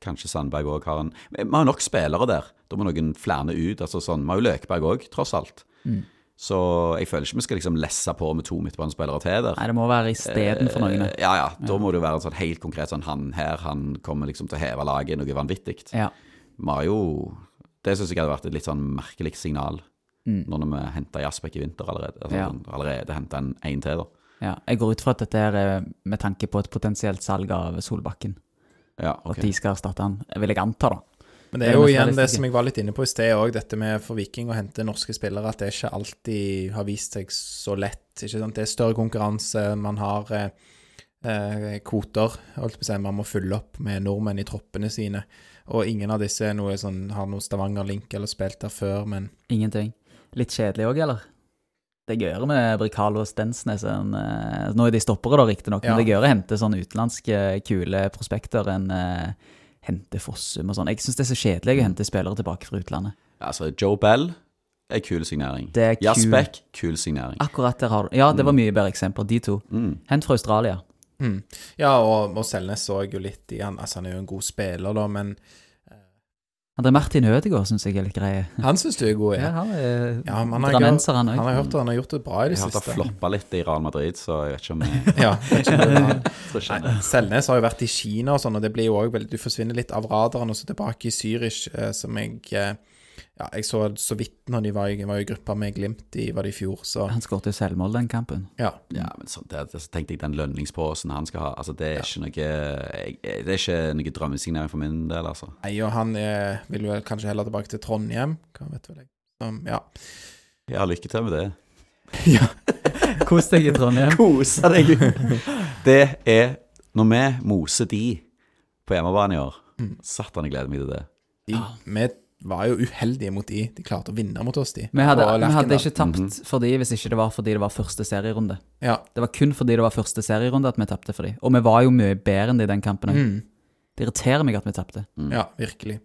kanskje Sandberg òg har en Vi har nok spillere der. Da må noen flere ut. altså sånn, Vi har jo Løkberg òg, tross alt. Så jeg føler ikke vi skal liksom lesse på med to midtbanespillere til der. Nei, det må være istedenfor noen. Eh, Ja, ja. Da må det jo være en sånn helt konkret sånn Han her, han kommer liksom til å heve laget noe vanvittig. Ja. Vi har jo Det syns jeg hadde vært et litt sånn merkelig signal. Når vi henta Jasbekk i vinter allerede. Altså, Ja. Allerede henta en én til, da. ja. Jeg går ut fra at dette er med tanke på et potensielt salg av Solbakken. Ja, okay. at de skal erstatte han, vil jeg anta, da. Men det er jo igjen det som jeg var litt inne på i sted òg, dette med for Viking å hente norske spillere, at det ikke alltid har vist seg så lett. ikke sant? Det er større konkurranse, man har eh, eh, kvoter, man må fylle opp med nordmenn i troppene sine. Og ingen av disse er noe sånn, har noe Stavanger-link eller spilt der før, men Ingenting. Litt kjedelig òg, eller? Det er gøyere med Bricalo og Stensnes enn uh, Nå er de stoppere, da, riktignok, Ja. men det er gøyere å hente sånne utenlandske, kule prospekter enn uh, hente Fossum og sånn. Jeg syns det er så kjedelig å hente spillere tilbake fra utlandet. Altså, Joe Bell er kul signering. Det er kul. Kul signering. Akkurat der har du Ja, det var mye bedre eksempler, de to. Mm. Hent fra Australia. mm. Ja, og, og Selnes så jeg jo litt i han. Altså, han er jo en god spiller, da, men André Martin Ødegaard syns jeg er litt grei. han syns du er god, Ja, ja. han er Ja, men han har, han han har hørt at han har gjort det bra i det Jeg har hørt siste. floppa litt i Real Madrid, så jeg vet ikke om (laughs) (laughs) jeg Ja, vet ikke om det tror ikke Nei, Selnes har jo vært i Kina og sånn, og det blir jo også veldig Du forsvinner litt av radaren, og så tilbake i Zürich, eh, som jeg eh, Ja, jeg så så vidt når de var i, var i gruppa med Glimt i, var det i fjor, så Han skåret jo selvmål den kampen. ja. Ja, men så, det, så tenkte jeg den lønningsposen han skal ha Altså, det er ikke noe jeg, Det er ikke noe drømmesignering for min del, altså. Nei, og han er, vil jo kanskje heller tilbake til Trondheim, hva vet vel jeg. Um, ja. Ja, lykke til med det. (laughs) Kos deg i Trondheim. Kose deg! (laughs) det er Når vi moser de på hjemmebane i år, satan, jeg gleder meg til det. De, Vi var jo uheldige mot de. De klarte å vinne mot oss, de. Vi hadde, vi hadde ikke tapt for de hvis ikke det var fordi det var første serierunde. Ja. Det var kun fordi det var første serierunde at vi tapte for de. Og vi var jo mye bedre enn de i den kampen. Mm. Det irriterer meg at vi tapte. ja, virkelig.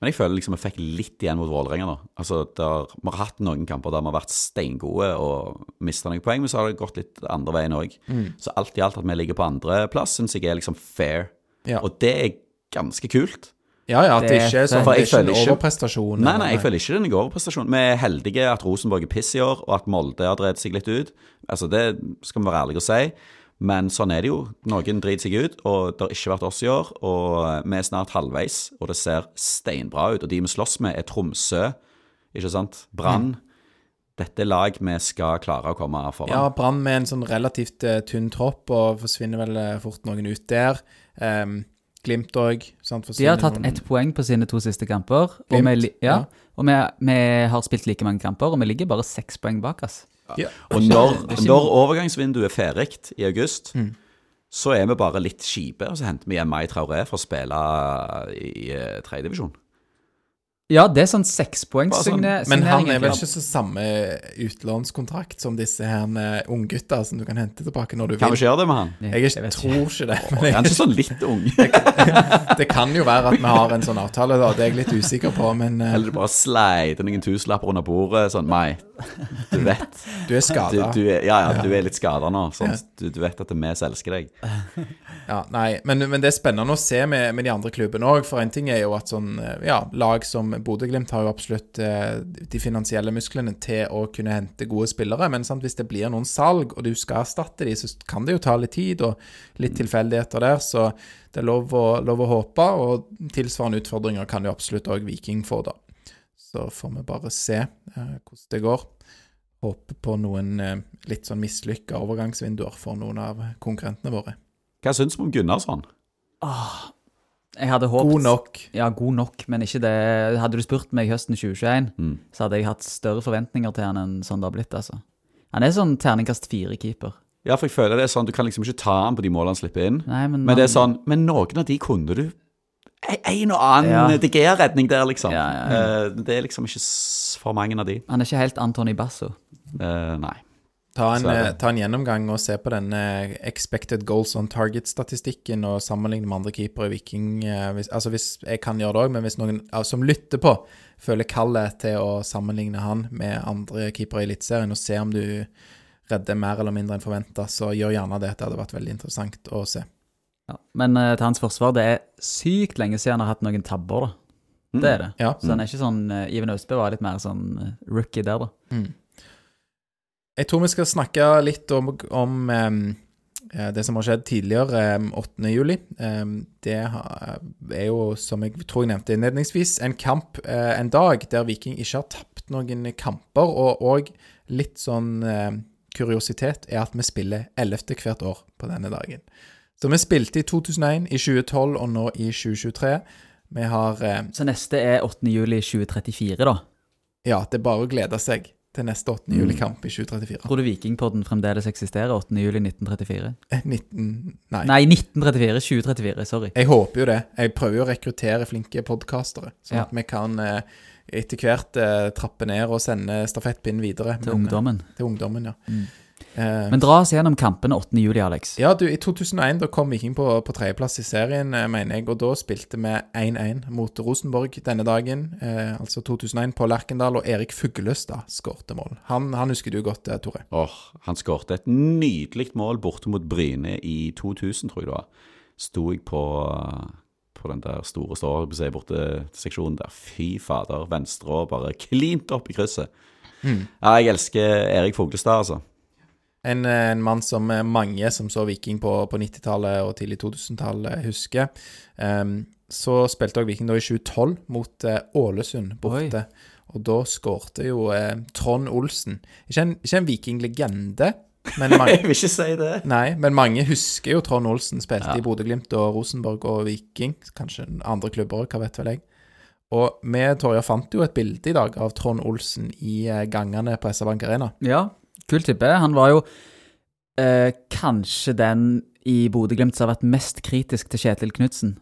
Men jeg føler liksom vi fikk litt igjen mot Vålerenga nå. Altså, der, vi har hatt noen kamper der vi har vært steingode og mista noen poeng, men så har det gått litt andre veien òg. Så alt i alt at vi ligger på andreplass, syns jeg er liksom fair. Ja. Og det er ganske kult. Ja, ja, at det ikke er sånn For Det er ikke en overprestasjon. Nei, nei, jeg føler ikke den er overprestasjon. Vi er heldige at Rosenborg er piss i år, og at Molde har dreid seg litt ut. Altså, Det skal vi være ærlige og si. Men sånn er det jo. Noen driter seg ut, og det har ikke vært oss i år. Og vi er snart halvveis, og det ser steinbra ut. Og de vi slåss med, er Tromsø, ikke sant? Brann. Dette er lag vi skal klare å komme foran. Ja, Brann med en sånn relativt uh, tynn tropp, og forsvinner vel uh, fort noen ut der. Um, Glimt òg. De har tatt ett poeng på sine to siste kamper. Og, vi, ja, ja. og vi, vi har spilt like mange kamper, og vi ligger bare seks poeng bak oss. Ja. Og når, når overgangsvinduet er ferdig i august, Mm. så er vi bare litt kjipe, og så henter vi hjem Mai Traoré for å spille i uh, tredjedivisjon. Ja, det er sånn sekspoengssigneringen. sånn. Men han er vel ikke så samme utlånskontrakt som disse her med unggutta som du kan hente tilbake når du Kan vi ikke gjøre det med han? Jeg, vet tror ikke det. Men jeg, han er ikke sånn litt ung? (laughs) det kan jo være at vi har en sånn avtale, da. Det er jeg litt usikker på. Men eh, Eller du bare sleider noen tusenlapper under bordet. Sånn, Mai, du vet. du er Du, skada. ja, ja, du er litt skada nå. Sånn, du, du vet at vi elsker deg. Ja, nei, men, men det er spennende å se med, med de andre klubbene òg. For en ting er jo at sånn eh, Ja, lag som Bodø-Glimt har jo absolutt eh, de finansielle musklene til å kunne hente gode spillere. Men sant, hvis det blir noen salg, og du skal erstatte de, så kan det jo ta litt tid og litt tilfeldigheter der. Så det er lov å, lov å håpe, og tilsvarende utfordringer kan jo absolutt òg Viking få, da. Så får vi bare se eh, hvordan det går. Håper på noen eh, litt sånn mislykka overgangsvinduer for noen av konkurrentene våre. Hva syns du om Gunnarsson? Jeg hadde håpet God nok. Ja, god nok, men ikke det. Hadde du spurt meg høsten 2021, Mm. så hadde jeg hatt større forventninger til han enn sånn det har blitt, altså. Han er sånn terningkast fire-keeper. Ja, for jeg føler det er sånn, Du kan liksom ikke ta han på de målene han slipper inn. Nei, men, Men det er sånn, men noen av de kunne du En- En og annen Ja. DG-redning der, liksom. Ja, ja, ja. Det er liksom ikke for mange av de. Han er ikke helt Antony Basso. Uh, nei. Ta en, eh, ta en gjennomgang og se på den eh, expected goals on target-statistikken og sammenligne med andre keepere i Viking. eh, Hvis, altså hvis Jeg kan gjøre det òg, men hvis noen som lytter på, føler kallet til å sammenligne han med andre keepere i Eliteserien og se om du redder mer eller mindre enn forventa, så gjør gjerne det. Det hadde vært veldig interessant å se. Ja. Men til hans forsvar, det er sykt lenge siden han har hatt noen tabber, da. Det er det. Ja. Så han er ikke sånn uh, Iven Østbø var litt mer sånn rookie der, da. Jeg tror vi skal snakke litt om, om eh, det som har skjedd tidligere, em, 8. juli. Det er jo, som jeg tror jeg nevnte innledningsvis, en kamp, eh, en dag der Viking ikke har tapt noen kamper. Og, og litt sånn kuriositet er at vi spiller 11. hvert år på denne dagen. Så vi spilte i 2001, i 2012 og nå i 2023. Vi har Så neste er 8. juli 2034, da. Ja, det er bare å glede seg til neste 8. juli-kamp i 2034. Tror du Vikingpodden fremdeles eksisterer 8. juli 1934? Eh, 19... Nei. Nei, 1934. 2034, sorry. Jeg håper jo det. Jeg prøver jo å rekruttere flinke podkastere, sånn Ja. at vi kan eh, etter hvert eh, trappe ned og sende stafettpinnen videre. Til Men, eh, ungdommen. Til ungdommen, ja. Mm. Eh, Men dra oss gjennom kampene 8. juli, Alex. ja, du, i 2001 da kom Viking på, på tredjeplass i serien, eh, mener jeg, og da spilte vi 1-1 mot Rosenborg denne dagen. Eh, altså 2001 på Lerkendal, og Erik Fuglestad skårte mål. Han, han husker du godt, eh, Tore. Åh, han skårte et nydelig mål borte mot Bryne i 2000, tror jeg det var. Sto jeg på, på den der store stående borte seksjonen der. Fy fader, venstre og bare klint opp i krysset. Ja, jeg elsker Erik Fuglestad, altså. En, eh, en mann som eh, mange som så Viking på, på 90-tallet og tidlig 2000-tallet, husker. Um, så spilte også Viking da i 2012 mot uh, Ålesund borte. Og da skårte jo uh, Trond Olsen. Ikke en, ikke en Viking-legende, men (laughs) mange, Jeg vil ikke si det. nei, men mange husker jo Trond Olsen. Spilte Ja. i Bodø-Glimt og Rosenborg og Viking. Kanskje andre klubber, hva vet vel jeg. Og vi, Torje, fant jo et bilde i dag av Trond Olsen i gangene på SR-Bank Arena. Ja, kul type. Han var jo eh, kanskje den i Bodø-Glimt som har vært mest kritisk til Kjetil Knutsen.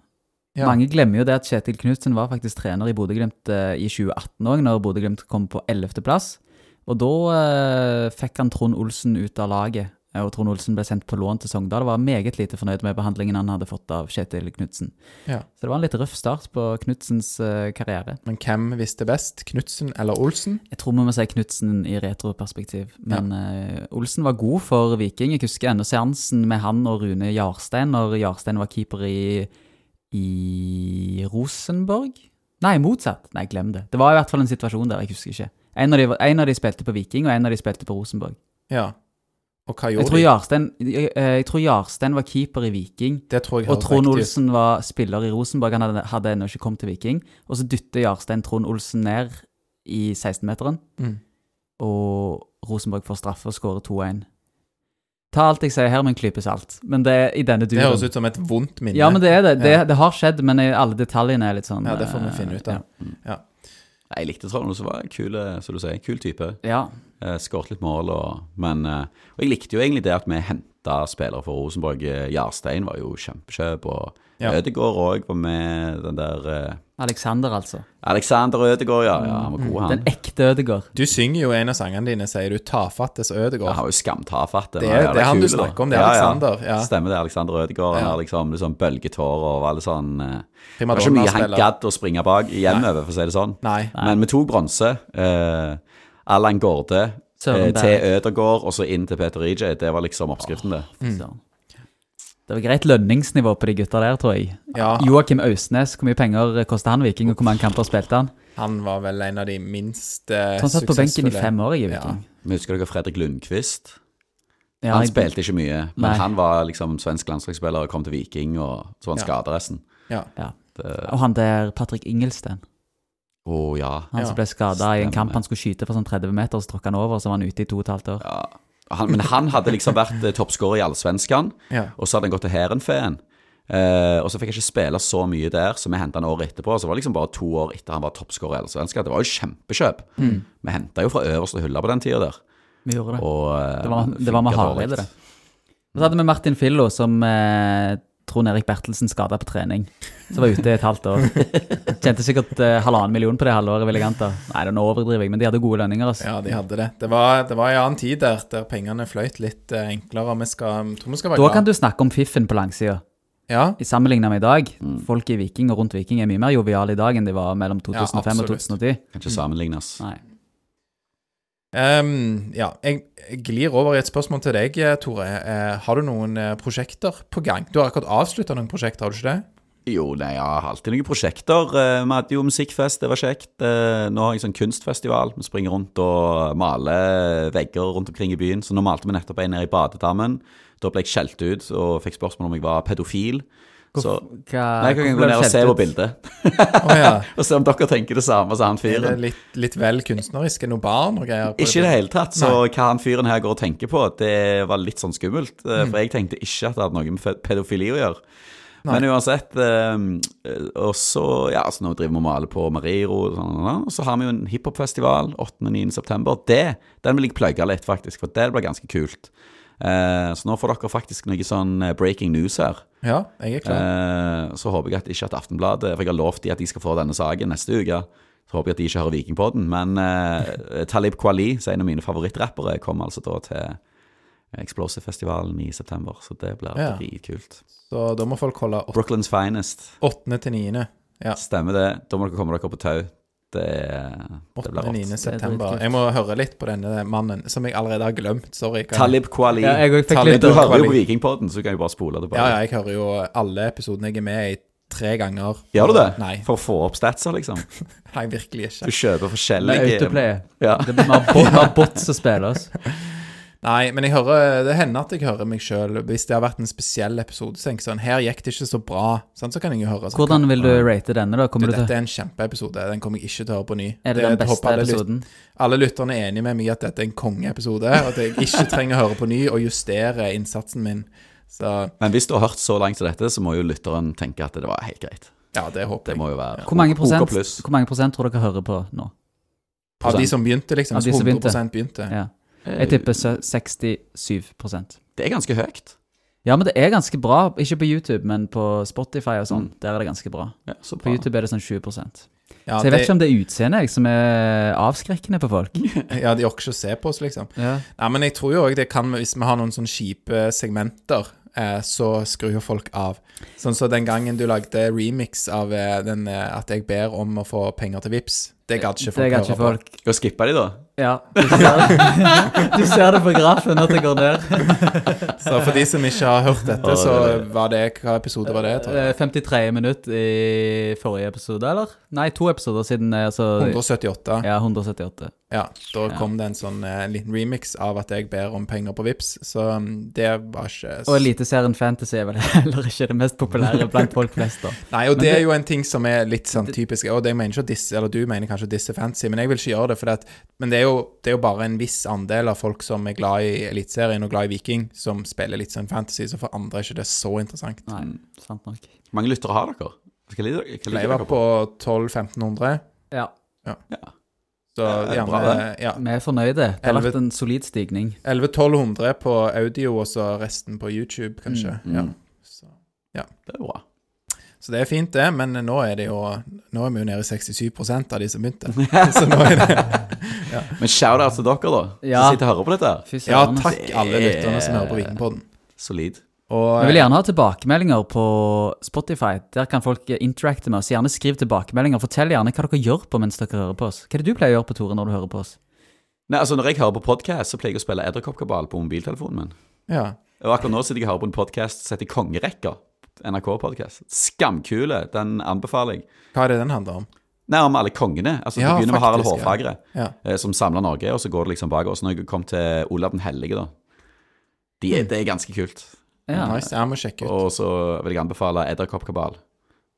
Ja. Mange glemmer jo det at Kjetil Knutsen var faktisk trener i Bodø-Glimt eh, i 2018 òg, når Bodø-Glimt kom på 11. plass. Og da eh, fikk han Trond Olsen ut av laget, og Trond Olsen ble sendt på lån til Sogndal. Var meget lite fornøyd med behandlingen han hadde fått av Kjetil Knutsen. Ja. Så det var en litt røff start på Knutsens eh, karriere. Men hvem visste best? Knutsen eller Olsen? Jeg tror vi må si Knutsen i retroperspektiv. Men eh, Olsen var god for Viking. Jeg husker ennå seansen med han og Rune Jarstein når Jarstein var keeper i, i Rosenborg. Nei, motsatt. Nei, glem det. Det var i hvert fall en situasjon der, jeg husker ikke. En av de, en av de spilte på Viking, og en av de spilte på Rosenborg. Ja. Og hva Jeg gjorde tror, de? Jarstein, jeg, eh, jeg tror Jarstein var keeper i Viking, Det tror jeg og Trond riktig. Olsen var spiller i Rosenborg. Han hadde, hadde ennå ikke kommet til Viking. Og så dytter Jarstein Trond Olsen ned i 16-meteren. Mm. og Rosenborg får straffe og skårer 2-1. Ta alt jeg sier her med en klype salt, men det er i denne Det høres ut som et vondt minne. Ja, men det er det. Det, Ja. det har skjedd, men alle detaljene er litt sånn Ja, det får vi eh, finne ut av. Jeg likte Trond Olsen, var en kul, eh, som du sier, kul type. Ja. Ja. Uh, Skåret litt mål, og, men eh, Og jeg likte jo egentlig det at vi henta spillere for Rosenborg. Eh, Jarstein var jo kjempekjøp, og Ja. Ødegaard òg var med. Den der eh, Alexander, altså. Alexander Ødegaard, ja. ja. Han var god, han. Den ekte Ødegaard. Du synger jo en av sangene dine, sier du 'tafattes Ødegaard'. han Ødegård'. var jo skamtafatte. Det er- det er han du snakker om, det er Alexander, ja. Stemmer det, Alexander Ødegaard. Han Ja. har liksom, liksom bølgetårer og var litt sånn eh, Det var ikke mye han gadd å springe bak hjemover, for å si det sånn. Nei. Men vi tok bronse. Eh, Allan Gårde Søren eh, til Berg. Ødegaard, og så inn til Peter EJ. Det var liksom oppskriften, det. Mm. Det var greit lønningsnivå på de gutta der, tror jeg. Ja, Joakim Ausnes, hvor mye penger kosta han Viking, og hvor mange kamper spilte han? han var vel en av de minst uh, Så han satt på benken i fem år jeg, i Viking. Men husker dere Fredrik Lundqvist? Ja, han spilte ikke mye, men Nei. han var liksom svensk landslagsspiller og kom til Viking, og så var han Ja. skaderesten. Ja. Ja. Det- Og han der Patrick Ingelsten, Å ja. han som ble skada i en kamp han skulle skyte for sånn 30 meter, så tråkka han over, så var han ute i to og et halvt år. ja. Han, men han hadde liksom vært eh, toppskårer i Allsvenskan, Ja. og så hadde han gått til Hærenfeen. Eh, og så fikk jeg ikke spille så mye der, så vi henta han året etterpå. Så det var liksom bare to år etter han var toppskårer i Allsvenskan. Det var jo kjempekjøp. Mm. Vi henta jo fra øverste hylle på den tida der. Vi gjorde det. Og, eh, Det var, det var med Hareide, det. Og så hadde vi Martin Fillo, som eh, Trond Erik Bertelsen skada på trening. Så var ute i et halvt år. Tjente sikkert eh, halvannen million på det halvåret, vil jeg anta. Nei, nå overdriver jeg, men de hadde gode lønninger. Altså. Ja, de hadde det. Det var, det var en annen tid der, der pengene fløyt litt eh, enklere. Vi skal, tror vi skal være Da kan du snakke om fiffen på langsida. Ja, I sammenligna med i dag. Mm. Folk i Viking og rundt Viking er mye mer joviale i dag enn de var mellom 2005 og absolutt. 2010. Kan ikke sammenlignes. Nei. Ehm, ja, jeg glir over i et spørsmål til deg, eh, Tore. Uh, har du noen uh, prosjekter på gang? Du har akkurat avslutta noen prosjekter, har du ikke det? Jo, nei, jeg har alltid noen prosjekter. Vi hadde jo musikkfest, det var kjekt. Nå har jeg sånn kunstfestival. Vi springer rundt og maler vegger rundt omkring i byen. Så nå malte vi nettopp en nede i badedammen. Da ble jeg skjelt ut og fikk spørsmål om jeg var pedofil. Så Hva, Nei, jeg kan gå ned og se på bildet. Å ja. (laughs) Og se om dere tenker det samme som han Er det fyren. litt, litt vel kunstnerisk? Er det noe barn og greier? Ikke i det hele tatt. Så Nei. hva han fyren her går og tenker på, det var litt sånn skummelt. eh, Mm. For jeg tenkte ikke at det hadde noe med pedofili å gjøre. Men uansett eh, Og så Ja, så nå driver vi og maler på Mariro, og sånn, og sånn, og så har vi jo en hiphop-festival 8. og 9. september. Det, Den vil jeg plugge litt, faktisk, for det blir ganske kult. Eh, så nå får dere faktisk noe sånn eh, breaking news her. Ja, jeg er klar. Eh, så håper jeg at ikke at Aftenbladet For jeg har lovt de at de skal få denne saken neste uke. Så håper jeg at de ikke hører Vikingpodden. Men eh, Talib Kwali, som er en av mine favorittrappere, kommer altså da til Explosive-festivalen i september. Så det blir Ja. dritkult. Så da må folk holde 8. Brooklyn's finest. åttende til niende. Ja. Stemmer det. Da må dere komme dere på tau. Det, det blir 8.-9. rått. september. Jeg må høre litt på denne mannen, som jeg allerede har glemt. Sorry. Kan Talib Kwali. Ja, jeg fikk Talib, litt du hører jo på Vikingpodden, så du kan jo bare spole det Ja, ja, jeg hører jo alle episodene jeg er med i, tre ganger. Gjør du det? Nei, For å få opp statser, liksom? (laughs) nei virkelig ikke. Du kjøper forskjellige autoplay. Ja. Det vi har bots som spille oss. (laughs) Nei, men jeg hører, det hender at jeg hører meg sjøl. Hvis det har vært en spesiell episode, så tenker jeg sånn Her gikk det ikke så bra. Sånn, så kan jeg jo høre. Så Hvordan vil du rate denne, da? du, Kommer du Dette er en kjempeepisode. Den kommer jeg ikke til å høre på ny. Er det den beste alle episoden? lyt-? Alle lytterne er enige med meg i at dette er en kongeepisode, og at jeg ikke trenger å høre på ny og justere innsatsen min. Så Men hvis du har hørt så langt som dette, så må jo lytteren tenke at det var helt greit. ja, det håper Det jeg. må jo være Hvor mange, prosent, hvor mange prosent tror dere hører på nå? Av de som begynte, liksom. Av de som som begynte. begynte. Ja. Jeg tipper 67% Det er ganske høyt. Ja, men det er ganske bra. Ikke på YouTube, men på Spotify og sånn. Der er det ganske bra. Ja, så På. YouTube er det sånn 20 Ja, Så jeg vet ikke om det er utseendet som er avskrekkende på folk. (laughs) ja, de orker ikke å se på oss, liksom. Ja. Nei, men jeg tror jo òg det kan Hvis vi har noen sånne kjipe segmenter, eh, så skrur jo folk av. Sånn som den gangen du lagde remix av eh, den eh, at jeg ber om å få penger til Vips Det gadd ikke folk er høre ikke folk. Skal skippe de, da? Ja, (laughs) du ser, du ser det på grafen at det går ned. (laughs) Så for de som ikke har hørt dette, så var det Hva episode var det? Tror jeg? Eh, 53 minutt i forrige episode, eller? Nei, to episoder siden. eh, Altså, 178. Ja, 178. Ja, da Ja. kom det en sånn eh, en liten remix av at jeg ber om penger på Vips så mm, det var ikke Og Eliteserien Fantasy er vel (laughs) heller ikke det mest populære blant folk flest, da. Nei, og Men det er jo en ting som er litt sånn typisk Og det jeg mener ikke at disse, eller du mener kanskje disse fancy, men jeg vil ikke gjøre det, for det at, men det er, jo, det er jo bare en viss andel av folk som er glad i Eliteserien og glad i Viking, som spiller litt sånn fantasy, så for andre er ikke det så interessant. Nei, sant nok. Hvor mange lyttere har dere? Hva liker dere? Var på 1200-1500. Ja. Ja. Så det er gjerne ja, Vi er fornøyde. Det har Elleve- vært en solid stigning. 1100-1200 på audio, og så resten på YouTube, kanskje. Mm. Ja. Så, ja. Det er bra. Så det er fint, det, men nå er det jo Nå er vi jo nede i 67 av de som begynte. (laughs) Så nå er det Men shout-out til dere, da, Ja. som sitter og hører på dette. her. Ja, takk alle lytterne som hører på Vikingpodden. Solid. Og Vi vil gjerne ha tilbakemeldinger på Spotify. Der kan folk eh, interacte med oss. Gjerne skriv tilbakemeldinger. Fortell gjerne hva dere gjør på mens dere hører på oss. Hva er det du pleier å gjøre på Tore når du hører på oss? Nei, altså Når jeg hører på podkast, så pleier jeg å spille Edderkoppkabal på mobiltelefonen min. ja. Og akkurat nå sitter jeg og hører på en podkast som heter Kongerekka. NRK-podkast. Skamkule. Den anbefaler jeg. Hva er det den handler om? Nei, om alle kongene. Altså, Ja, Det begynner med Harald Hårfagre, ja. Ja. eh, som samler Norge, og så går det liksom bakover. Så når jeg kom til Olav den hellige, da de mm. Det er ganske kult. Ja. Nice. Jeg må sjekke ut. Og så vil jeg anbefale Edderkoppkabal.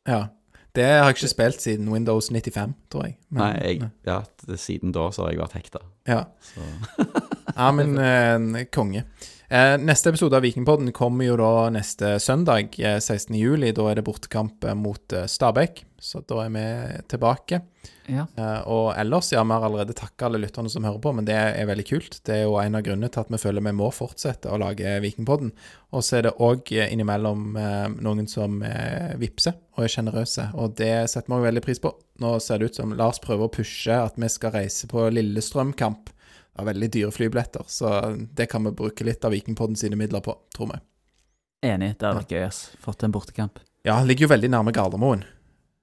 Ja. Det har jeg ikke spilt siden Windows 95, tror jeg. Men- Nei, jeg, ja, det, siden da så har jeg vært hekta. Ja. ja, men eh, konge. Eh, neste episode av Vikingpodden kommer jo da neste søndag, eh, 16. juli. Da er det bortekamp eh, mot eh, Stabæk, så da er vi tilbake. Ja. Eh, og ellers, ja, vi har allerede takka alle lytterne som hører på, men det er veldig kult. Det er jo en av grunnene til at vi føler vi må fortsette å lage Vikingpodden. Og så er det òg innimellom eh, noen som vipser og er sjenerøse, og det setter vi òg veldig pris på. Nå ser det ut som Lars prøver å pushe at vi skal reise på Lillestrøm-kamp. Er veldig dyre flybilletter, så det kan vi bruke litt av Vikingpodden sine midler på, tror vi. Enig. Det hadde vært gøy. ass. Fått en bortekamp. Ja, han ligger jo veldig nærme Gardermoen,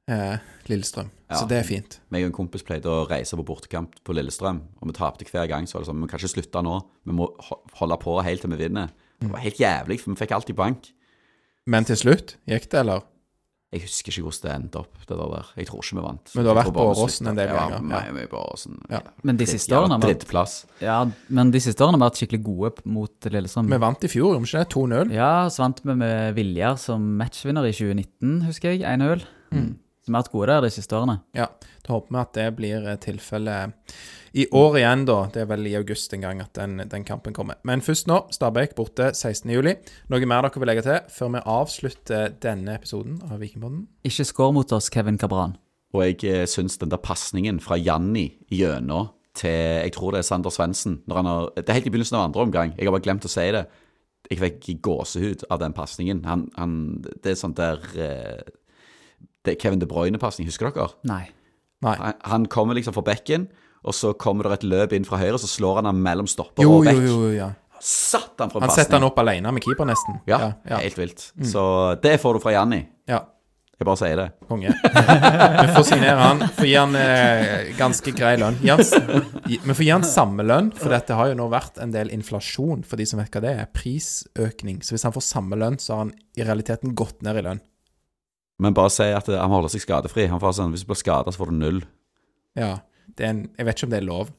eh, Lillestrøm, Ja. så det er fint. Jeg og en kompis pleide å reise på bortekamp på Lillestrøm, og vi tapte hver gang. Så var det sånn, vi kan ikke slutte nå. Vi må holde på helt til vi vinner. Det var helt jævlig, for vi fikk alltid bank. Men til slutt, gikk det, eller? Jeg husker ikke hvordan det endte opp, det der. Jeg tror ikke vi vant. Men du har vært på Åråsen en del ganger, Ja, ja. mye, mye på Åråsen. Ja. Men de siste årene har vært, ja, men de siste årene har vært skikkelig gode mot Lillestrøm. Vi vant i fjor, gjorde vi ikke det? 2-0. Ja, så vant vi med Viljar som matchvinner i 2019, husker jeg. 1-0. Mm. Vi har vært gode der de siste årene. Ja, da håper vi at det blir eh, tilfellet i år igjen, da. Det er vel i august en gang at den, den kampen kommer. Men først nå, Stabæk borte 16. juli. Noe mer dere vil legge til før vi avslutter denne episoden av Vikingpodden? Ikke skår mot oss, Kevin Cabran. Og jeg eh, syns den der pasningen fra Janni gjennom til Jeg tror det er Sander Svendsen når han har, Det er helt i begynnelsen av andre omgang. Jeg har bare glemt å si det. Jeg fikk gåsehud av den pasningen. Han, han, det er sånn der eh, Det er Kevin De Bruyne-pasning, husker dere? Nei. Nei. Han, han kommer liksom fra bekken, og så kommer det et løp inn fra høyre, så slår han han mellom stopper Jo, og jo, bekk. jo, ja. Satt han fra en Han setter han opp alene med keeper, nesten. Ja, ja, ja. helt vilt. Så det får du fra Janni. ja. Jeg bare sier det. Konge. Vi får signere han. Får gi han eh, ganske grei lønn. Vi får gi han samme lønn, for dette har jo nå vært en del inflasjon, for de som vet hva det er. Prisøkning. Så hvis han får samme lønn, så har han i realiteten gått ned i lønn. Men bare si at han holder seg skadefri. Han får sånn, Hvis du blir skada, så får du null. Ja. Det er en, jeg vet ikke om det er lov.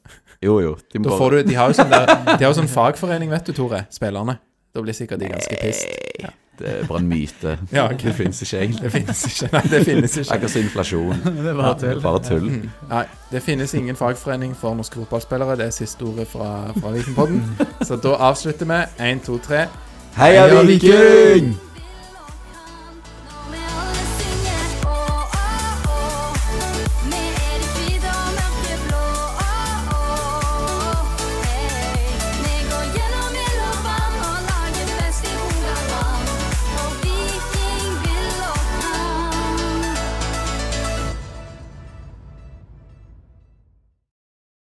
Jo, jo. De må Da bare- får du, de har jo sånn der, de har sånn fagforening, vet du, Tore. Spillerne. Da blir sikkert de ganske pissed. Ja. Det er bare en myte. Ja, okay. Det finnes ikke egentlig. Det finnes ikke. Nei, det finnes ikke. Akkurat som inflasjon. (laughs) Det er bare tull. Bare tull. Nei, det finnes ingen fagforening for norske fotballspillere. Det er siste ordet fra, fra Vikingpodden. Så da avslutter vi. Én, to, tre. Heia Heia Viking!